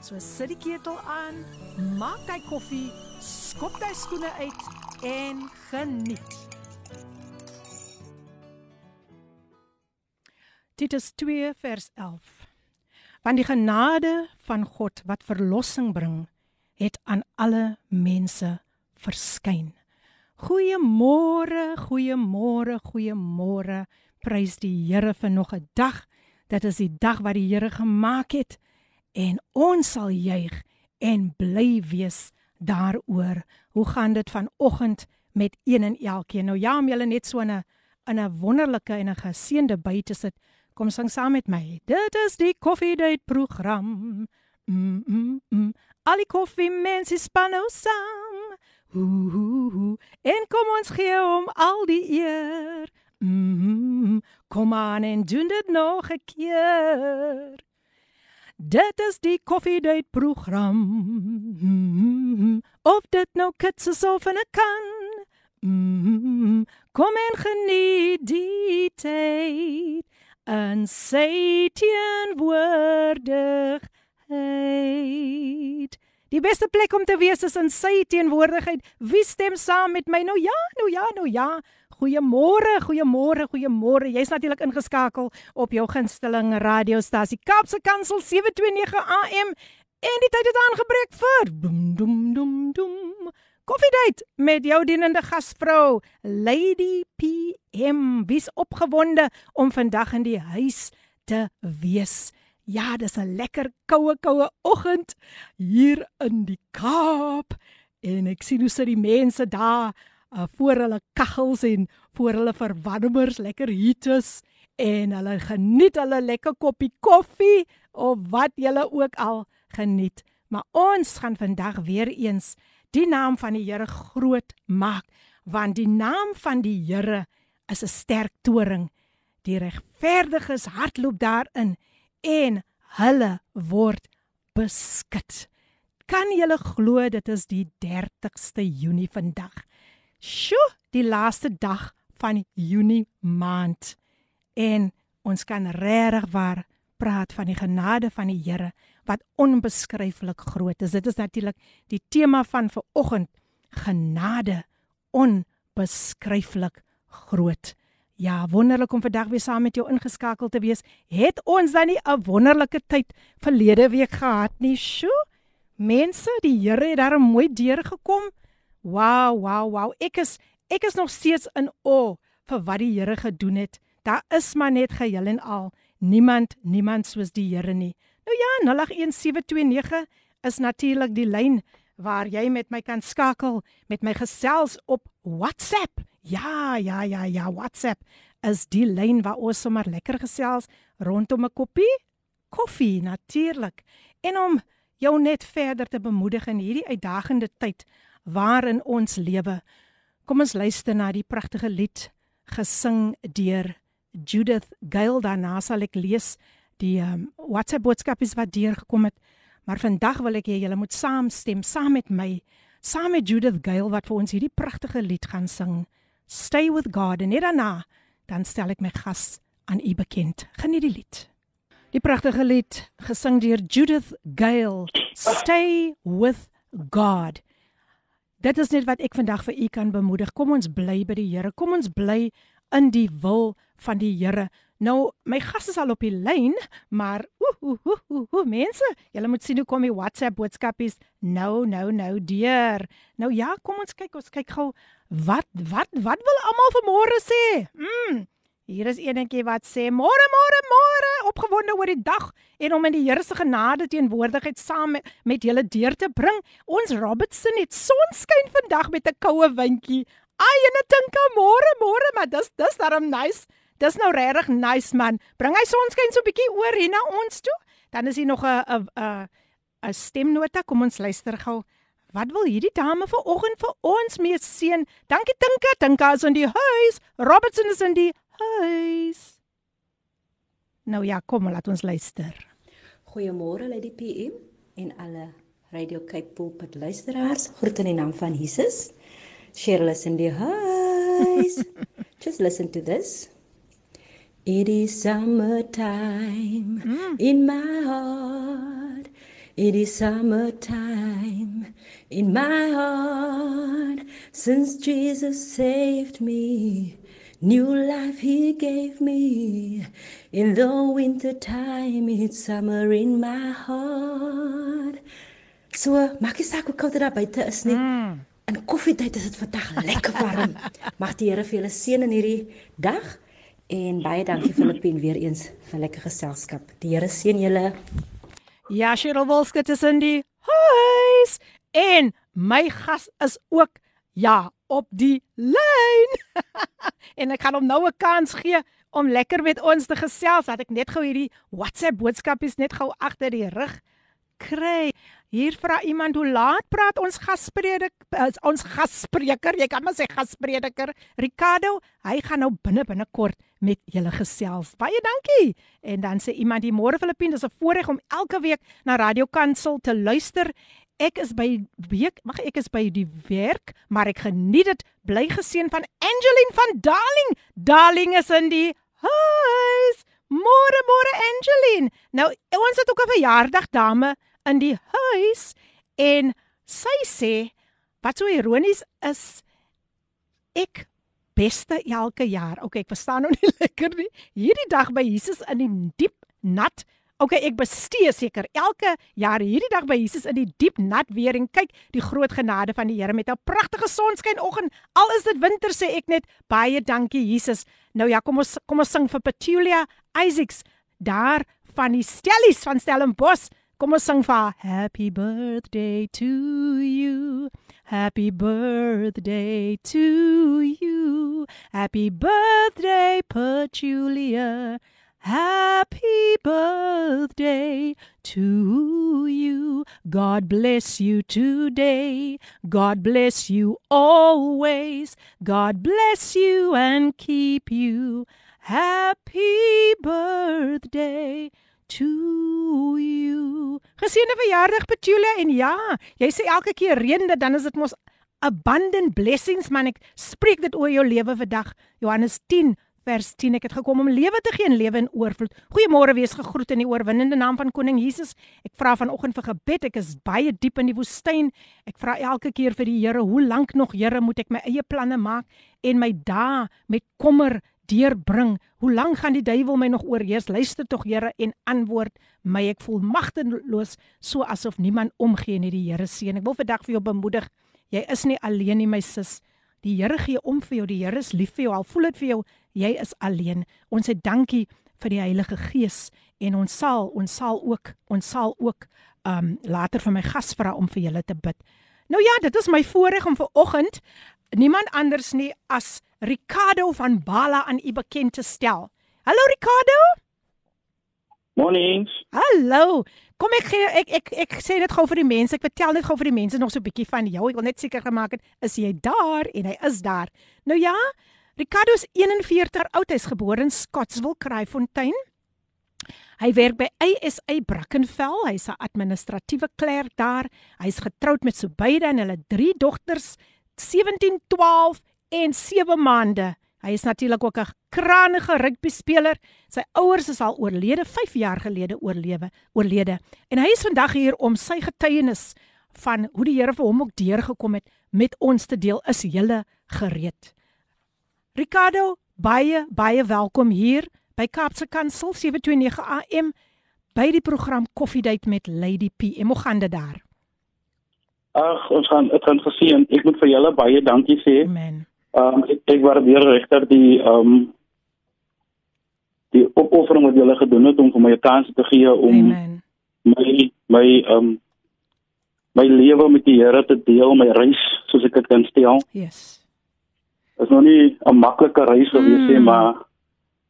So sit die ketel aan, maak jy koffie, skop jy skoene uit en geniet. Titus 2 vers 11. Want die genade van God wat verlossing bring, het aan alle mense verskyn. Goeiemôre, goeiemôre, goeiemôre. Prys die Here vir nog 'n dag. Dit is die dag wat die Here gemaak het en ons sal juig en bly wees daaroor. Hoe gaan dit vanoggend met een en elkeen? Nou ja, om julle net so 'n in 'n wonderlike en 'n geseënde by te sit. Kom sing saam met my. Dit is die Coffee Date program. Mm mm mm. Al die koffie mense span nou saam. Hoo hoo hoo. En kom ons gee hom al die eer. Mm -hmm. Kom aan en doen dit nog 'n keer. Dit is die Coffee Date program. Mm-hmm. Of dit nou kits is of 'n kan. Mm-hmm. Kom en geniet die tyd. En sê teenwoordigheid. Die beste plek om te wees is in sy teenwoordigheid. Wie stem saam met my? Nou ja, nou ja, nou ja. Goeiemôre, goeiemôre, goeiemôre. Jy's natuurlik ingeskakel op jou gunsteling radiostasie Kapse Kansel 729 AM en die tyd het aangebreek vir dum dum dum dum. Koffiedייט met jou dienende gasvrou Lady PM. Wie's opgewonde om vandag in die huis te wees? Ja, dis 'n lekker koue koue oggend hier in die Kaap en ek sien hoe sit die mense daar uh, voor hulle kaggels en voor hulle verwarmers lekker heaters en hulle geniet hulle lekker koppie koffie of wat julle ook al geniet. Maar ons gaan vandag weer eens die naam van die Here groot maak want die naam van die Here is 'n sterk toring. Die regverdiges hardloop daarin en hulle word beskut. Kan jy glo dit is die 30ste Junie vandag? Sjoe, die laaste dag van Junie maand. En ons kan regtig waar praat van die genade van die Here wat onbeskryflik groot is. Dit is natuurlik die tema van vanoggend, genade onbeskryflik groot. Ja, wonderlik om vandag weer saam met jou ingeskakel te wees. Het ons dan nie 'n wonderlike tyd verlede week gehad nie? Sjoe. Mense, die Here het daar mooi deurgekom. Wow, wow, wow. Ek is ek is nog steeds in o vir wat die Here gedoen het. Daar is maar net geheel en al niemand, niemand soos die Here nie. Nou ja, 081729 is natuurlik die lyn waar jy met my kan skakel, met my gesels op WhatsApp. Ja, ja, ja, ja, WhatsApp is die lyn waar ons sommer lekker gesels rondom 'n koppie koffie natuurlik. En om jou net verder te bemoedig in hierdie uitdagende tyd waarin ons lewe. Kom ons luister na die pragtige lied gesing deur Judith Gale. Daarna sal ek lees die um, WhatsApp boodskapies wat deurgekom het. Maar vandag wil ek hê julle moet saamstem saam met my, saam met Judith Gale wat vir ons hierdie pragtige lied gaan sing. Stay with God en daarna dan stel ek my gas aan u bekend. Geniet die lied. Die pragtige lied gesing deur Judith Gale. Stay with God. Dit is net wat ek vandag vir u kan bemoedig. Kom ons bly by die Here. Kom ons bly in die wil van die Here. Nou, my gas is al op die lyn, maar ooh ooh ooh ooh mense, julle moet sien hoe kom die WhatsApp boodskapies nou nou nou deur. Nou ja, kom ons kyk, ons kyk gou wat wat wat wil almal vanmôre sê? Mm. Hier is eenetjie wat sê môre môre môre opgewonde oor die dag en om in die Here se genade teenwoordigheid saam met, julle deur te bring. Ons Robertson het sonskyn vandag met 'n koue windjie. Ai en ek dink môre môre maar dis dis darem nice. Dis nou regtig nice man. Bring hy sonskyn so 'n bietjie oor hier na ons toe. Dan is hier nog 'n 'n 'n stemnota. Kom ons luister gou Wat wil hierdie dame vanoggend vir ons mee seën? Dankie Tinka, Tinka is in die huis. Robertson is in die huis. Nou ja, kom laat ons luister. Goeiemôre Lady PM en alle Radio Cape Pulpit luisteraars. Groete in die naam van Jesus. Cheryl is in die huis. Just listen to this. It is summertime mm. in my heart. It is summertime in my heart since Jesus saved me. New life he gave me. In the winter time, it's summer in my heart. So, maak jy saak hoe koud dit daar buite is nie. Mm. In koffietyd is dit vandag lekker warm. Mag die Here vir julle seën in hierdie dag. En baie dankie Filippien weer eens vir lekker geselskap. Die Here seën julle. Ja, Cheryl Wolskut is in die huis en my gas is ook ja, op die lyn. en ek gaan hom nou 'n kans gee om lekker met ons te gesels. Dat ek net gou hierdie WhatsApp boodskapies net gou agter die rug kry. Hier vra iemand hoe laat praat ons gaspredik ons gasspreker, jy kan maar sê gasprediker Ricardo, hy gaan nou binne binnekort met julle gesels. Baie dankie. En dan sê iemand die môre Filippine, dis 'n voorreg om elke week na Radio Kansel te luister. Ek is by week, mag ek is by die werk, maar ek geniet dit. Bly geseën van Angeline van Darling. Darling is in die huis. Môre môre Angeline. Nou ons het ook 'n verjaardag dame in die huis en sy sê wat so ironies is ek beste elke jaar. Okay, ek verstaan nou nie lekker nie. Hierdie dag by Jesus in die diep nat. Okay, ek bestee seker elke jaar hierdie dag by Jesus in die diep nat weer en kyk die groot genade van die Here met 'n pragtige sonskyn-oggend. Al is dit winter sê ek net baie dankie Jesus. Nou ja, kom ons kom ons sing vir Petulia Isaacs daar van die Stellies van Stellenbosch. Kom ons sing vir Happy birthday to you. Happy birthday to you. Happy birthday, Petulia. Happy birthday to you. God bless you today. God bless you always. God bless you and keep you. Happy birthday to you. Geseënde verjaardag Petulia en ja, jy sê elke keer reën dit dan is dit mos abundant blessings man ek spreek dit oor jou lewe vandag. Johannes 10 vers 10 ek het gekom om lewe te gee en lewe in oorvloed. Goeiemôre wees gegroet in die oorwinnende naam van koning Jesus. Ek vra vanoggend vir gebed. Ek is baie diep in die woestyn. Ek vra elke keer vir die Here, hoe lank nog Here moet ek my eie planne maak en my dae met kommer deurbring. Hoe lank gaan die duiwel my nog oorheers? Luister tog Here en antwoord my. Ek voel magteloos so asof niemand omgee nie. Die Here seën. Ek wil vandag vir jou bemoedig. Jy is nie alleen nie, my sis. Die Here gee om vir jou. Die Here is lief vir jou. Al voel dit vir jou jy is alleen. Ons sê dankie vir die Heilige Gees en ons sal ons sal ook ons sal ook um later vir my gas vra om vir julle te bid. Nou ja, dit is my voorreg om ver oggend niemand anders nie as Ricardo van Bala aan u bekend te stel. Hallo Ricardo. Morning. Hallo. Kom ek gee ek ek ek sê dit gou vir die mense. Ek vertel net gou vir die mense nog so 'n bietjie van jou. Ek wil net seker gemaak het is jy daar en hy is daar. Nou ja, Ricardo is 41 oud. Hy's gebore in Scottsville, Kraaifontein. Hy werk by ASA Brackenfell. Hy's 'n administratiewe klerk daar. Hy's getroud met Subayda en hulle drie dogters, 17, 12 en 7 maande. Hy is natuurlik ook 'n krangige rugby speler. Sy ouers is al oorlede 5 jaar gelede oorlewe, oorlede. En hy is vandag hier om sy getuienis van hoe die Here vir hom ook deurgekom het met ons te deel. Is julle gereed? Ricardo, baie baie welkom hier by Kaapse Kansel 729 AM by die program Koffiedייט met Lady P. En hoe gaan dit daar? Ag, ons gaan dit gaan gesien. Ek moet vir julle baie dankie sê. Amen. Ehm um, ek, ek waardeer regter die ehm um, die opoffering wat julle gedoen het om vir my 'n kans te gee om Amen. my my ehm um, my lewe met die Here te deel, my reis soos ek dit kan stel. Yes. Dit is nog nie 'n maklike reis nie, Mm. maar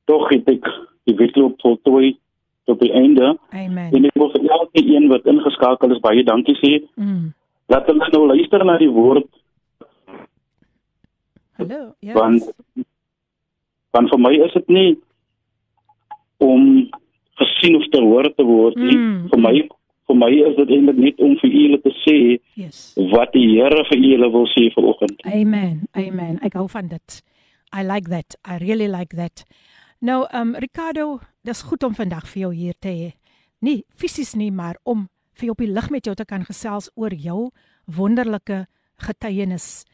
tog het ek die wedloop voltooi tot die einde. Amen. En ek wil vir elke een wat ingeskakel is baie dankie sê. Mm. laat hulle nou luister na die woord Hallo. Ja. want want vir my is dit nie om gesien of te hoor te word nie. Mm. Vir my vir my is dit eintlik net om vir julle te sê Yes. wat die Here vir julle wil sê vanoggend. Amen. Amen. Ek hou van dit. I like that. I really like that. Nou, um Ricardo, dis goed om vandag vir jou hier te hê. Nie fisies nie, maar om vir jou op die lig met jou te kan gesels oor jou wonderlike getuienis.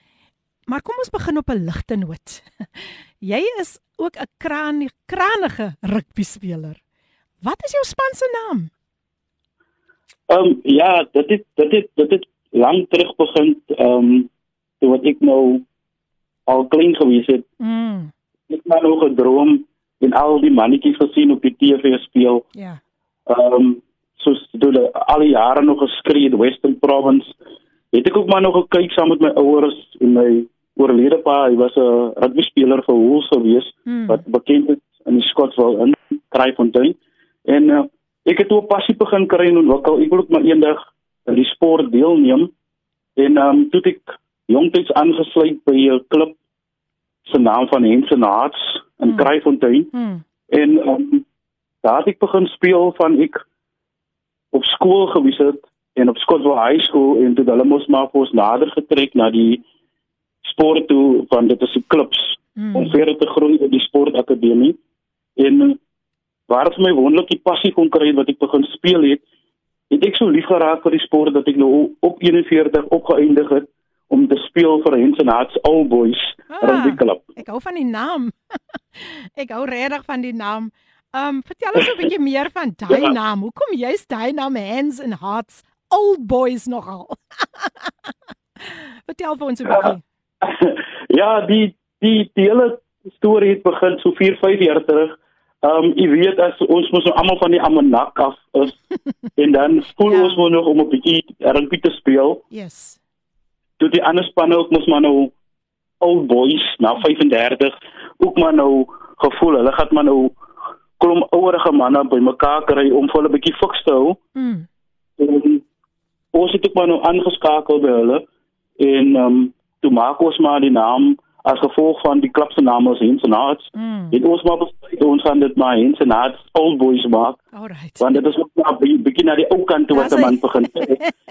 Maar kom ons begin op 'n ligte noot. Jy is ook 'n kraan kranige rugby speler. Wat is jou span se naam? Ehm um, ja, dit het dit het dit het lank terug begin ehm um, toe wat ek nou al klein gewees het. Mm. Ek het maar nog gedroom en al die mannetjies gesien op die TV speel. Ja. Ehm um, soos hulle al die jare nog geskree in Western Province. Het ek ook maar nog gekyk saam met my ouers en my oorlede pa, hy was 'n rugby speler vir Wolves gewees Mm. wat bekend is in die Scotswil in Kraaifontein. En uh, ek het toe 'n passie begin kry en ontwikkel. Ek wil ook maar eendag in die sport deelneem. En um, toe ek jongtyds aangesluit by 'n klub se naam van Hensen Hearts in Hmm. Kraaifontein. Mm. En um, daar het ek begin speel van ek op skool gewees het en op Scotswil High School en toe hulle mos maar vir ons nader getrek na die sport toe van dit is die klubs Mm. om verder te groei in die sportakademie. En waar het my wonderlik die passie kon kry wat ek begin speel het, het ek so lief geraak vir die sport dat ek nou op 41 opgeëindig het om te speel vir Hensen Hearts All Boys Ah. rugby klub. Ek hou van die naam. ek hou regtig van die naam. Um vertel ons 'n bietjie meer van daai Ja. naam. Hoekom jy's daai naam Hands and Hearts Old Boys nogal? vertel vir ons 'n bietjie. ja, die die die hele storie het begin so 4, 5 jaar terug. Ehm um, jy weet as ons mos nou almal van die Amanak af is en dan voel Ja. ja. ons mos nog om 'n bietjie rugby te speel. Yes. Toe die ander spanne ook mos maar nou old boys na 35 ook maar nou gevoel hulle gaan maar nou klomp ouerige manne bymekaar kry om vir hulle 'n bietjie fiks te hou. Mm. En ons het ook maar nou aangeskakel by hulle en ehm um, toe maak ons maar die naam as gevolg van die klub se naam is Hensen Hearts. Mm. Het ons maar besluit ons gaan dit maar Hensen Hearts Old Boys maak Alright. want dit is ook maar 'n bietjie- bietjie na die ou kant toe wat 'n man begin.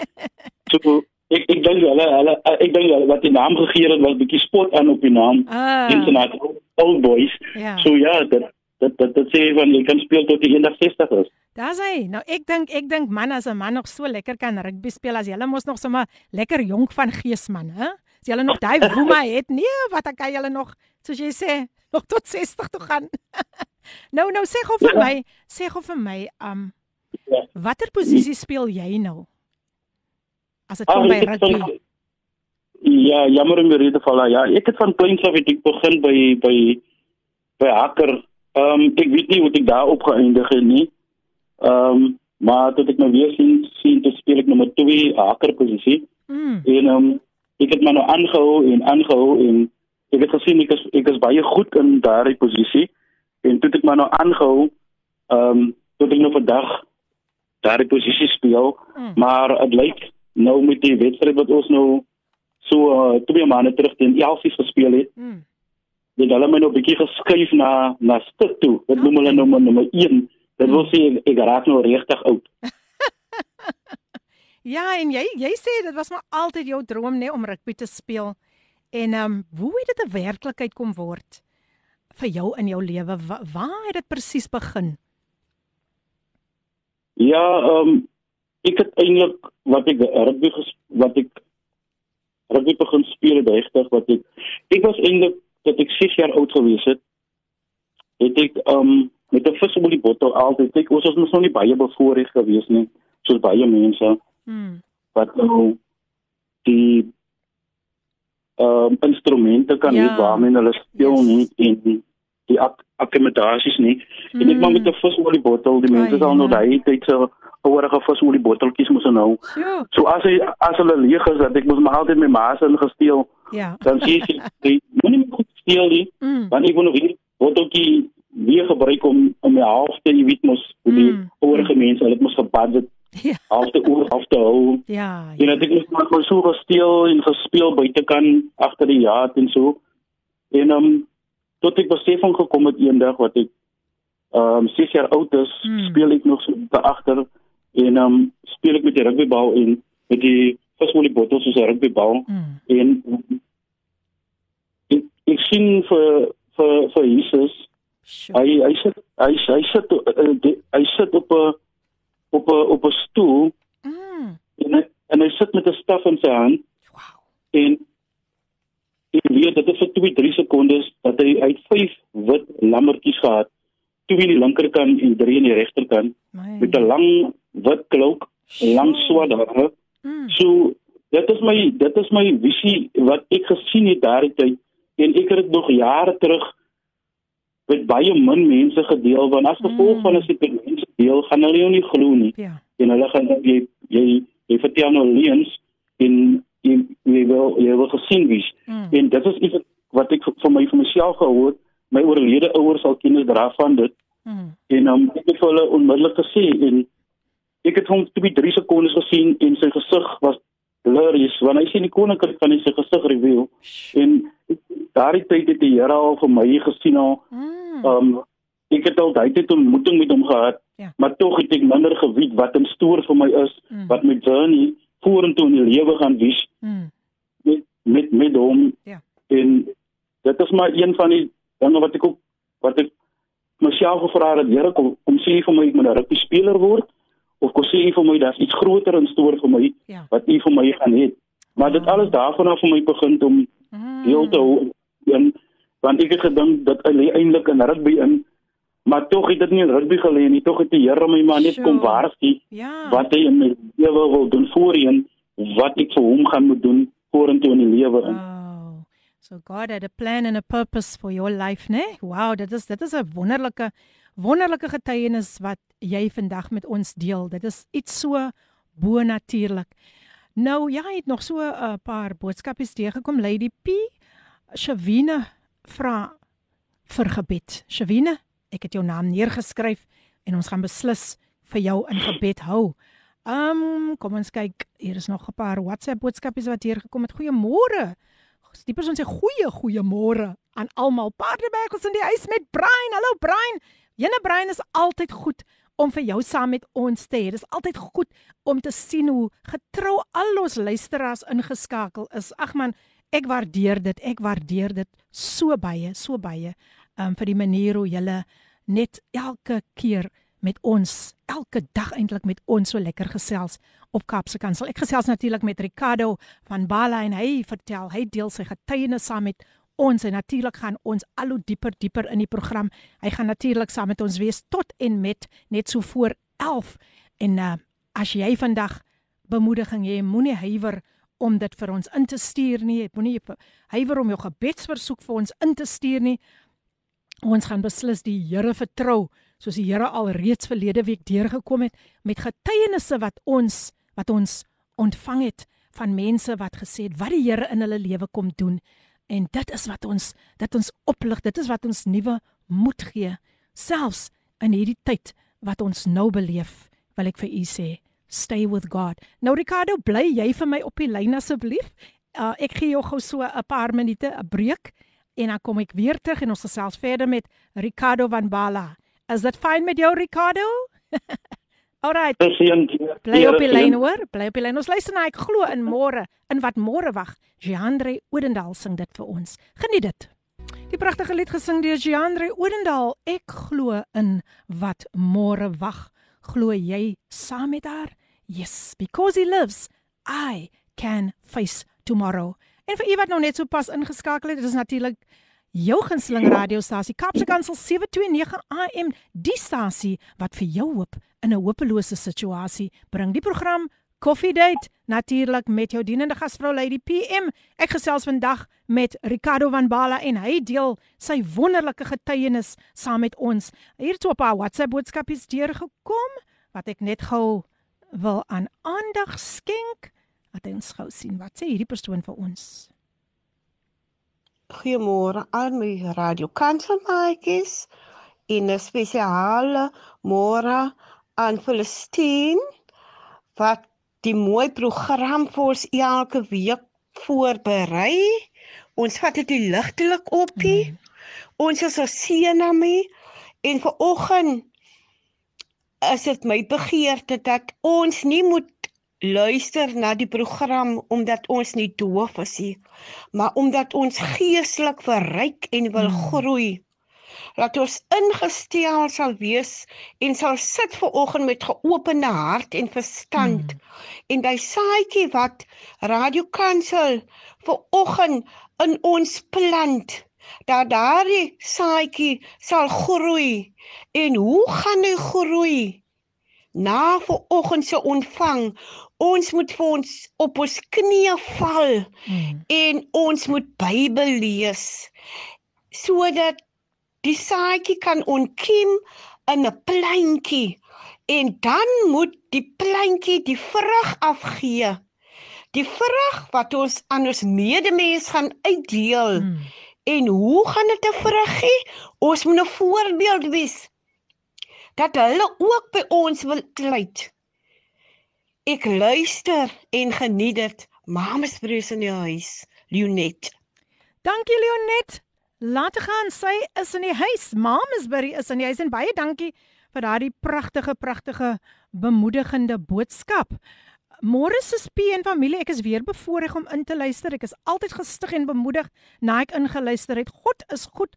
so ek ek dink hulle hulle ek dink hulle wat die naam gegee het was bietjie spot aan op die naam Ah. Hensen Hearts Old Boys. Ja. So ja, dit dit dit, dit sê van jy kan speel tot jy 61 is. Daar's hy. Nou ek dink ek dink man as 'n man nog so lekker kan rugby speel as jy mos nog sommer lekker jonk van gees man, hè? As jy nog daai woema het, nee, wat dan kan jy nog soos jy sê, nog tot 60 toe gaan. nou nou sê gou vir Ja. my, sê gou vir my, um Ja. watter posisie speel jy nou? As dit Ah, kom by ek rugby. Ja, jammer om weer te val. Ja, ek het van kleins af het ek begin by by by hacker. Ehm um, ek weet nie hoe ek daar opgeëindig het nie. Ehm um, maar toe ek nou weer sien sien te speel ek nommer 2 hacker posisie Mm. en ehm um, ek het maar nou aangehou en aangehou en ek het gesien ek is ek is baie goed in daardie posisie en toe het ek maar nou aangehou ehm um, tot ek nou vandag daardie posisie speel. Mm. Maar dit lyk nou met die wedstryd wat ons nou so uh, twee maande terug teen Elsies gespeel het, Mm. het hulle my nou 'n bietjie geskuif na na stuk toe. Dit noem hulle Okay. nou maar nommer 1. Dit wil sê ek, ek raak nou regtig oud. Ja, en jy jy sê dit was maar altyd jou droom nê om rugby te speel. En ehm um, hoe het dit 'n werklikheid kom word vir jou in jou lewe? Wa waar het dit presies begin? Ja, ehm um, ek het eintlik wat ek rugby wat ek rugby begin speel het regtig wat ek ek was eintlik dat ek 6 jaar oud gewees het. Het ek ehm um, met 'n vis op die bottel altyd ek ons was nog nie baie bevoorreg gewees nie soos baie mense. Hmm. wat nou die ehm um, instrumente kan Ja. hê waarmee hulle speel Yes. nie en die ak akkommodasies nie. Mm. En ek maar met 'n visolie bottel, die mense sal nou ja. daai tyd se ouerige visolie botteltjies moes nou. Sjoe. So as hy as hulle leeg is dat ek mos maar altyd my ma se ingesteel, Ja. dan sê sy jy moenie meer goed steel nie, Mm. want ek wil nog hier botteltjie weer gebruik om om my halfte, jy weet mos, hoe die Mm. ouerige mense, hulle het mos gebudget Ja. af te oor af te hou. Ja. En dat ek net maar maar so gesteel en gespeel buitekant agter die jaat en so. En um tot ek besef van gekom het eendag wat ek um 6 jaar oud is, hmm. speel ek nog so te agter en um speel ek met die rugbybal en met die visoliebottels soos 'n rugbybal Mm. en ek, ek sien vir vir vir Jesus Sure. hy hy sit hy hy sit die, hy sit op 'n op 'n op 'n stoel Mm. en hy, en hy sit met 'n staf in sy hand Wow. en ek weet dit is vir 2 3 sekondes dat hy uit 5 wit lammetjies gehad twee aan die linkerkant en drie aan die regterkant My. met 'n lang wit klok lang swart hare Mm. so dit is my dit is my visie wat ek gesien het daardie tyd en ek het dit nog jare terug met baie min mense gedeel want as gevolg Mm. van as ek deel gaan hulle jou nie glo nie Ja. en hulle gaan jy jy jy vertel nou leuns en jy jy wil jy wil gesien wees Mm. en dit is iets wat ek vir my vir myself gehoor my oorlede ouers sal kennis dra van dit Mm. en um, ek het hulle onmiddellik gesê en ek het hom 2 3 sekondes gesien en sy gesig was blurries want hy sien die koninkryk van sy gesig reveal en daardie tyd het die Here al vir my gesien al Mm. um ek het al daai tyd 'n ontmoeting met hom gehad Ja. maar tog het ek minder geweet wat in stoor vir my is Mm. wat my journey vorentoe in die lewe gaan wees Mm. met met met hom Ja. en dit is maar een van die dinge wat ek ook wat ek myself gevra het Here kom kom sê vir my ek moet 'n rugby speler word of kom sê vir my daar's iets groter in stoor vir my Ja. wat u vir my gaan hê maar dit alles daarvan af vir my begin om Mm. deel te hou en want ek het gedink dat hy eintlik in rugby in maar tog het dit nie in rugby gelê nie tog het die Here my maar net Sure. kom waarsku Ja. wat hy in my lewe wil doen voorheen wat ek vir hom gaan moet doen vorentoe in die lewe in. Wow. So God had a plan and a purpose for your life, né? Wow, dit is dit is 'n wonderlike wonderlike getuienis wat jy vandag met ons deel. Dit is iets so bo-natuurlik. Nou, ja, jy het nog so 'n paar boodskapies teëgekom. Lady P. Shavine vra vir gebed. Shavine, ek het jou naam neergeskryf en ons gaan beslis vir jou in gebed hou. Um, kom ons kyk. Hier is nog 'n paar WhatsApp boodskapies wat hier gekom het. Goeiemôre. Die persoon sê goeie goeiemôre aan almal. Paardebergels in die huis met Brian. Hallo Brian. Jene Brian is altyd goed om vir jou saam met ons te hê. Dit is altyd goed om te sien hoe getrou al ons luisteraars ingeskakel is. Ag man, ek waardeer dit. Ek waardeer dit so baie, so baie. Um vir die manier hoe julle net elke keer met ons elke dag eintlik met ons so lekker gesels op Kaapse Kansel. Ek gesels natuurlik met Ricardo van Bala en hy vertel, hy deel sy getuienis saam met ons en natuurlik gaan ons al hoe dieper dieper in die program. Hy gaan natuurlik saam met ons wees tot en met net so voor 11 en uh, as jy vandag bemoediging jy moenie huiwer om dit vir ons in te stuur nie. Moenie huiwer om jou gebedsversoek vir ons in te stuur nie. Ons gaan beslis die Here vertrou soos die Here al reeds verlede week deurgekom het met getuienisse wat ons wat ons ontvang het van mense wat gesê het wat die Here in hulle lewe kom doen. En dit is wat ons dit ons oplig dit is wat ons nuwe moed gee selfs in hierdie tyd wat ons nou beleef wil ek vir u sê. Stay with God. Nou Ricardo bly jy vir my op die lyn asseblief? Uh, ek gee jou gou so 'n paar minute 'n breek en dan kom ek weer terug en ons gesels verder met Ricardo van Bala Is dit fyn met jou Ricardo? Alright. Bly op die lyn hoor. Bly op die lyn. Ons luister na ek glo in môre, in wat môre wag. Jeandre Odendaal sing dit vir ons. Geniet dit. Die pragtige lied gesing deur Jeandre Odendaal. Ek glo in wat môre wag. Glo jy saam met haar? Yes, because he lives, I can face tomorrow. En vir u wat nou net so pas ingeskakel het, dit is natuurlik jou gunsteling radiostasie Kapse Kansel 729 AM, die stasie wat vir jou hoop in 'n hopelose situasie bring. Die program Coffee Date natuurlik met jou dienende gasvrou Lady PM. Ek gesels vandag met Ricardo van Bala en hy deel sy wonderlike getuienis saam met ons. Hier het 'n paar WhatsApp boodskapies deurgekom wat ek net gou wil aan aandag skenk. Laat ons gou sien wat sê hierdie persoon vir ons. Goeiemôre al my radio kanselmaatjies en 'n spesiale môre aan Palestina wat die mooi program vir ons elke week voorberei. Ons vat dit ligtelik op. Mm. Ons is seën aan my en vir oggend is dit my begeerte dat ons nie moet luister na die program omdat ons nie doof is nie, maar omdat ons geestelik verryk en wil mm. groei. Laat ons ingestel sal wees en sal sit ver oggend met geopende hart en verstand. Mm. En daai saadjie wat Radio Kansel ver oggend in ons plant, dat daardie saadjie sal groei. En hoe gaan hy groei? Na ver oggend se ontvang ons moet vir ons op ons knieë val mm. en ons moet Bybel lees sodat die saadjie kan ontkiem in 'n plantjie en dan moet die plantjie die vrug afgee. Die vrug wat ons aan ons medemens gaan uitdeel. Mm. en hoe gaan dit 'n vrug gee ons moet 'n voorbeeld wees dat hulle ook by ons wil kleit Ek luister en geniet dit. Mamas broers in die huis, Leonet. Dankie Leonet. Laat gaan, sy is in die huis. Mamasbury is in die huis en baie dankie vir daardie pragtige pragtige bemoedigende boodskap. Môre se spie en familie, ek is weer bevoorreg om in te luister. Ek is altyd gestig en bemoedig na ek ingeluister het. God is goed.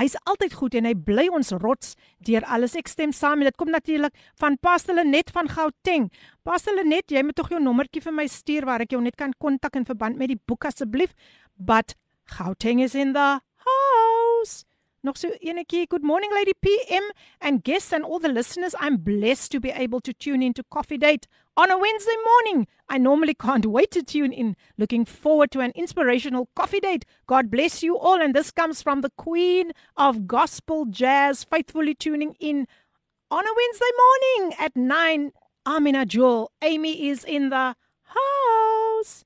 Hy's altyd goed en hy bly ons rots deur alles. Ek stem saam en dit kom natuurlik van Pastor Lenet van Gauteng. Pastor Lenet, jy moet tog jou nommertjie vir my stuur waar ek jou net kan kontak in verband met die boek asseblief. But Gauteng is in the house. Nog so enetjie. Good morning Lady PM and guests and all the listeners. I'm blessed to be able to tune into Coffee Date on a Wednesday morning. I normally can't wait to tune in. Looking forward to an inspirational coffee date. God bless you all. And this comes from the Queen of Gospel Jazz, faithfully tuning in on a Wednesday morning at 9. Amina Jewel. Amy is in the house.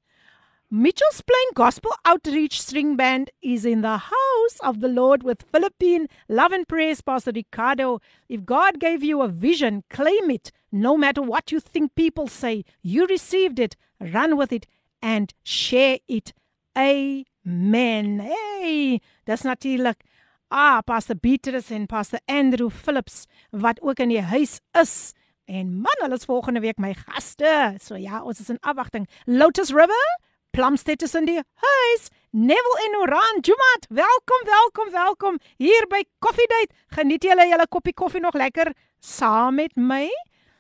Mitchell's Plain Gospel Outreach String Band is in the house of the Lord with Philippine Love and Praise, Pastor Ricardo. If God gave you a vision, claim it. No matter what you think people say, you received it, run with it, and share it. Amen. Hey, dis natuurlik ah Pastor Beatrice en Pastor Andrew Phillips wat ook in die huis is. En man, hulle is volgende week my gaste. So ja, ons is in afwagting. Lotus River Plumstead is in die huis. Neville en Oran, Jumat, welkom, welkom, welkom hier by Coffee Date. Geniet julle julle koppie koffie nog lekker saam met my?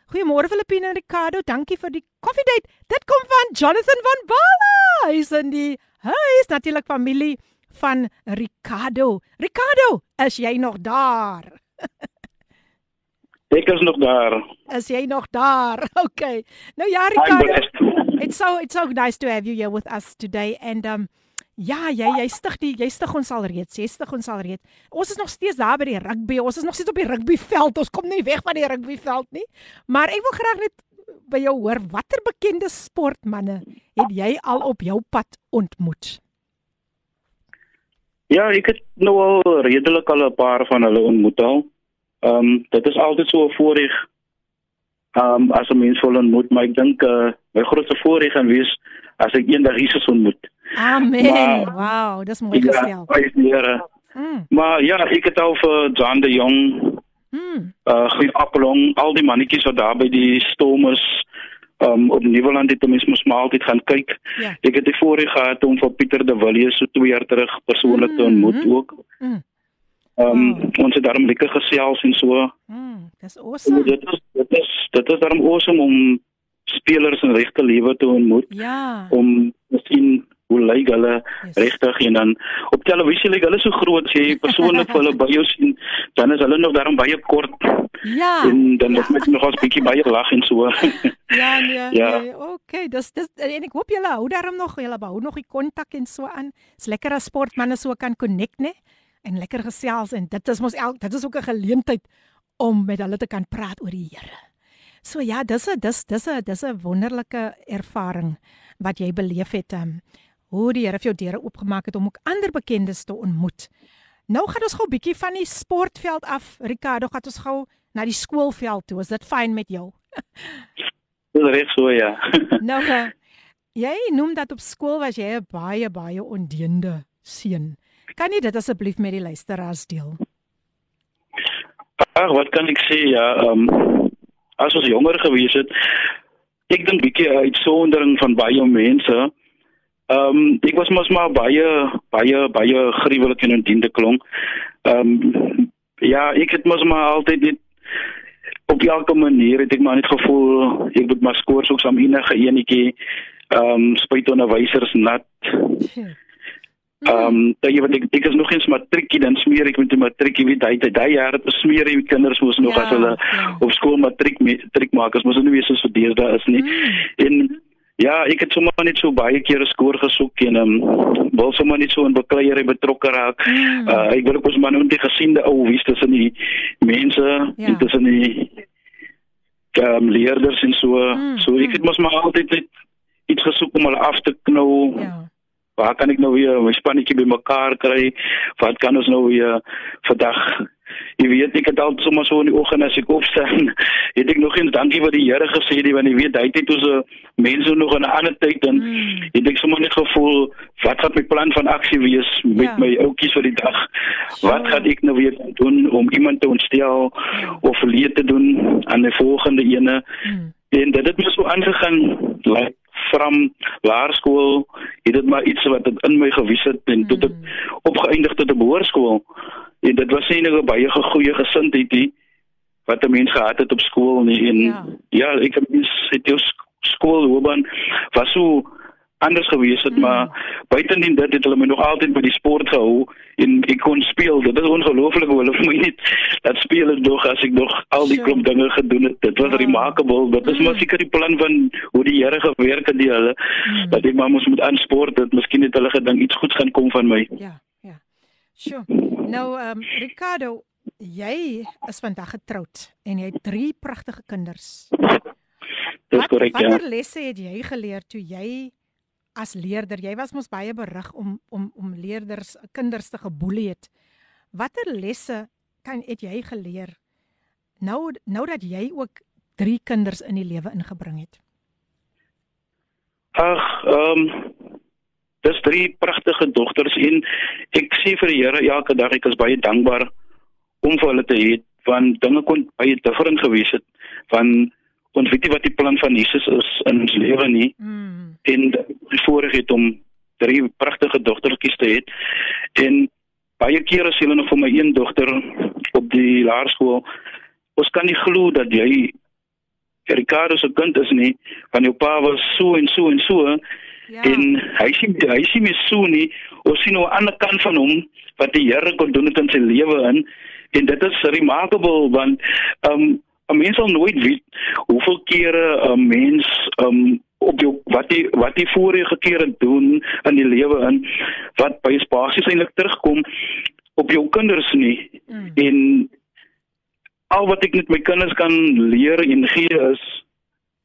Goeiemôre Filippine en Ricardo, dankie vir die Coffee Date. Dit kom van Jonathan van Bala. Hy's in die huis, natuurlik familie van Ricardo. Ricardo, is jy nog daar? Ek is nog daar. Is jy nog daar? OK. Nou ja, Ricardo. It's so it's so nice to have you here with us today and um ja, jy jy stig die jy stig ons al reeds. Jy stig ons al reeds. Ons is nog steeds daar by die rugby. Ons is nog steeds op die rugbyveld. Ons kom nie weg van die rugbyveld nie. Maar ek wil graag net by jou hoor watter bekende sportmense het jy al op jou pad ontmoet? Ja, ek het nou al redelik al 'n paar van hulle ontmoet al. Ehm um, dit is altyd so 'n voorreg um, as 'n mens wil ontmoet, maar ek dink uh, my grootste voorreg gaan wees as ek eendag Jesus ontmoet. Amen. Maar, wow, dis mooi ja, gestel. Ja, mm. Maar ja, ek het al vir Jan de Jong. Mm. Uh Giet Appelong, al die mannetjies wat daar by die Stormers um op Nieuweland het ons mos maar altyd gaan kyk. Ja. Ek het die voorreg gehad om vir Pieter de Villiers so 2 jaar terug persoonlik mm. te ontmoet mm. ook. Mm. Ehm um, oh. ons het daarom lekker gesels en so. Mm, dis awesome. Dit is dit is dit is daarom awesome om spelers in regte lewe te ontmoet. Ja. Om te sien hoe lyk hulle yes. regtig en dan op televisie lyk hulle so groot as jy persoonlik vir hulle by jou sien, dan is hulle nog daarom baie kort. Ja. En dan ja. moet jy nog 'n bietjie baie lag en so. ja, nee. Ja. Nee, okay, dis dis en ek hoop julle hou daarom nog julle hou nog die kontak en so aan. Dis lekker as sportmense so kan connect, né? en lekker gesels en dit is mos elk dit is ook 'n geleentheid om met hulle te kan praat oor die Here. So ja, dis 'n dis dis 'n dis 'n wonderlike ervaring wat jy beleef het um, hoe die Here vir jou deure oopgemaak het om ook ander bekendes te ontmoet. Nou gaan ons gou 'n bietjie van die sportveld af. Ricardo, gaan ons gou na die skoolveld toe. Is dit fyn met jou? Dis reg so ja. Nou uh, jy noem dat op skool was jy 'n baie baie ondeende seun. Kan jy dit asseblief met die luisteraars deel? Ag, wat kan ek sê ja, ehm um, as ons jonger gewees het, ek dink bietjie uitsondering van baie mense. Ehm um, ek was mos maar baie baie baie gruwelik en ondiende klonk. Ehm um, ja, ek het mos maar altyd net op elke manier het ek maar net gevoel ek moet maar skoor soos aan enige enetjie ehm um, spuit onderwysers nat. Ehm um, jy weet ek ek is nog eens matriekie dan smeer ek met die matriekie weet hy hy daai jare te smeer jy met kinders moes nog ja, as hulle ja. op skool matriek matriek maak as mos nou weer soos verdees daar is nie. Mm. En ja, ek het sommer net so baie kere skoor gesoek en ehm um, wil sommer net so in bekleierery betrokke raak. Mm. Uh, ek wil ook ons man die gesiende ou wie tussen die mense ja. en tussen die ehm um, leerders en so. Mm. So ek het mos maar altyd net iets gesoek om hulle af te knou. Ja waar kan ek nou weer my spannetjie bymekaar kry? Wat kan ons nou weer vandag Jy weet ek het al sommer so in die oggend as ek opstaan, het ek nog eens dankie vir die Here gesê, die want jy weet hy het ons mense nog in 'n ander tyd en mm. het ek sommer net gevoel wat gaan my plan van aksie wees met ja. my ouetjies vir die dag? So. Wat gaan ek nou weer doen om iemand te ontstel ja. of verleer te doen aan die volgende ene? Mm. En dit het my so aangegaan, like from laerskool het dit maar iets wat in my gewys het en tot ek mm. opgeëindig tot 'n behoorskool en dit was nie 'n baie goeie gesindheid nie wat 'n mens gehad het op skool nie en ja, ja ek het mens het jou skoolloopbaan was so anders gewees het mm. maar buitendien dit het hulle my nog altyd by die sport gehou en ek kon speel dit is ongelooflik hoe hulle vir my net dat speel het nog as ek nog al die klomp dinge gedoen het dit was ja. remarkable dit is mm. maar seker die plan van hoe die Here gewerk het die hulle mm. dat ek maar moes moet aan sport dit miskien het hulle gedink iets goeds gaan kom van my ja ja sure nou um, Ricardo jy is vandag getroud en jy het drie pragtige kinders Dis korrek ja. Watter lesse het jy geleer toe jy as leerder, jy was mos baie berig om om om leerders, kinders te geboelie het. Watter lesse kan het jy geleer nou nou dat jy ook drie kinders in die lewe ingebring het? Ag, ehm um, dis drie pragtige dogters en ek sê vir die Here elke dag ek is baie dankbaar om vir hulle te hê want dinge kon baie different gewees het van ons weet nie wat die plan van Jesus is in ons lewe nie. Mm. En die voorreg het om drie pragtige dogtertjies te hê. En baie kere sê hulle nog vir my een dogter op die laerskool, ons kan nie glo dat jy Ricardo se kind is nie, want jou pa was so en so en so. Ja. En hy sien hy sien my so nie. Ons sien nou 'n ander kant van hom wat die Here kon doen in sy lewe in. En dit is remarkable want ehm um, 'n mens sal nooit weet hoeveel kere 'n mens um op jou wat jy wat jy vorige kere doen in die lewe in wat baie basies eintlik terugkom op jou kinders nie mm. en al wat ek met my kinders kan leer en gee is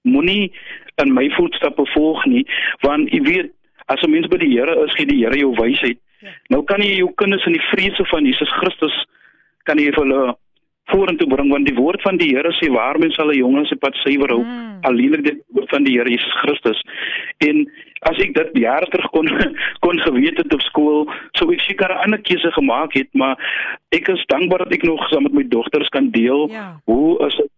moenie in my voetstappe volg nie want jy weet as 'n mens by die Here is gee die Here jou wysheid ja. nou kan jy jou kinders in die vrese van Jesus Christus kan jy hulle vorentoe bring want die woord van die Here sê waar mens sal 'n jonges se pad suiwer hou mm. alleenlik dit woord van die Here Jesus Christus en as ek dit jare terug kon kon geweet het op skool sou ek seker 'n ander keuse gemaak het maar ek is dankbaar dat ek nog saam met my dogters kan deel. Ja. hoe is dit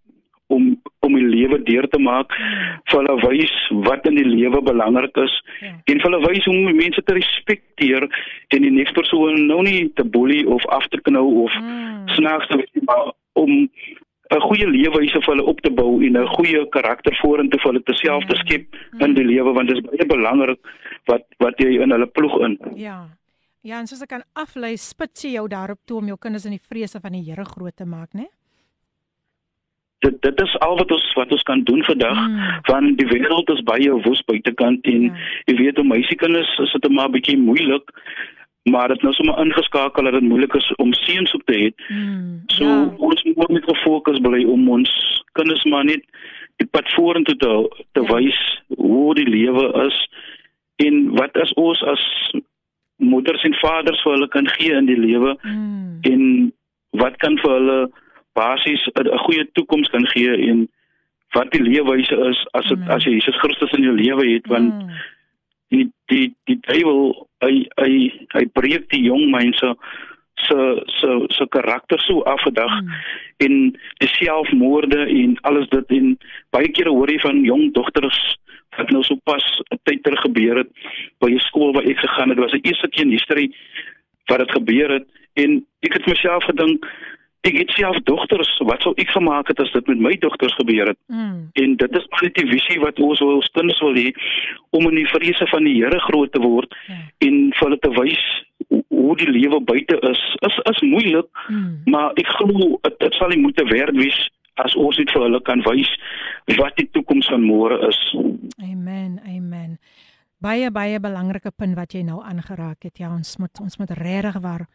om om die lewe deur te maak mm. vir hulle wys wat in die lewe belangrik is. Ja. en vir hulle wys hoe om mense te respekteer en die nächste persoon nou nie te boelie of af te knou of mm. snaaks te wees maar om 'n goeie leefwyse vir hulle op te bou en 'n goeie karakter vorentoe vir hulle te self te skep in die lewe want dit is baie belangrik wat wat jy in hulle ploeg in. Ja. Ja, en soos ek kan aflei, spits jy jou daarop toe om jou kinders in die vrese van die Here groot te maak, né? Dit dit is al wat ons wat ons kan doen vandag mm. want die wêreld is baie woes buitekant en ja. jy weet om meisiekinders is dit maar 'n bietjie moeilik maar dit nou sommer ingeskakel dat dit moeilik is om seuns op te hê. Mm, so ja. ons moet net gefokus bly om ons kinders maar net die pad vorentoe te te ja. wys hoe die lewe is en wat as ons as moeders en vaders vir hulle kan gee in die lewe mm. en wat kan vir hulle basies 'n goeie toekoms kan gee en wat die leefwyse is as het, Mm. as jy Jesus Christus in jou lewe het want Mm. die die die duiwel hy hy hy breek die jong mense se se se karakter so af vandag Mm. en die selfmoorde en alles dit en baie kere hoor jy van jong dogters wat nou so pas 'n tyd terug gebeur het by 'n skool waar ek gegaan het. Was 'n eerste keer in history wat dit gebeur het en ek het myself gedink ek het self dogters, wat sou ek gemaak het as dit met my dogters gebeur het? Mm. En dit is maar net die visie wat ons wil kinders wil hê om in die vrese van die Here groot te word Ja. en vir hulle te wys hoe- die lewe buite is. Is is moeilik, Mm. maar ek glo dit dit sal nie moeite werd wees as ons net vir hulle kan wys wat die toekoms van môre is. Amen. Amen. Baie baie belangrike punt wat jy nou aangeraak het. Ja, ons moet ons moet regtig waar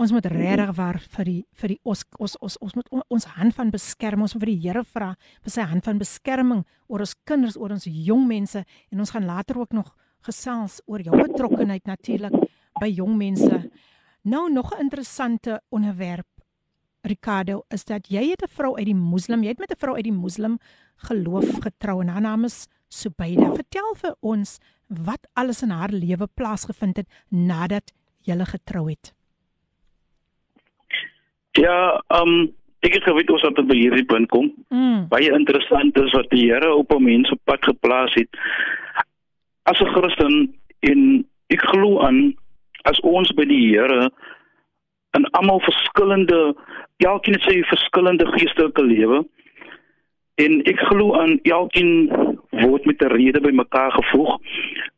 ons moet regtig waar vir die vir die ons ons ons ons moet on- ons hand van beskerm. Ons moet vir die Here vra vir sy hand van beskerming oor ons kinders, oor ons jong mense en ons gaan later ook nog gesels oor jou betrokkenheid natuurlik by jong mense. Nou nog 'n interessante onderwerp Ricardo is dat jy het 'n vrou uit die moslim, jy het met 'n vrou uit die moslim geloof getrou en haar naam is Subaida. Vertel vir ons wat alles in haar lewe plaasgevind het nadat julle getrou het. Ja, ehm um, ek het geweet ons het by hierdie punt kom. Mm. Baie interessant is wat die Here op 'n mens op pad geplaas het. As 'n Christen en ek glo aan as ons by die Here in almal verskillende elkeen het sy verskillende geestelike lewe en ek glo aan elkeen word met 'n rede by mekaar gevoeg.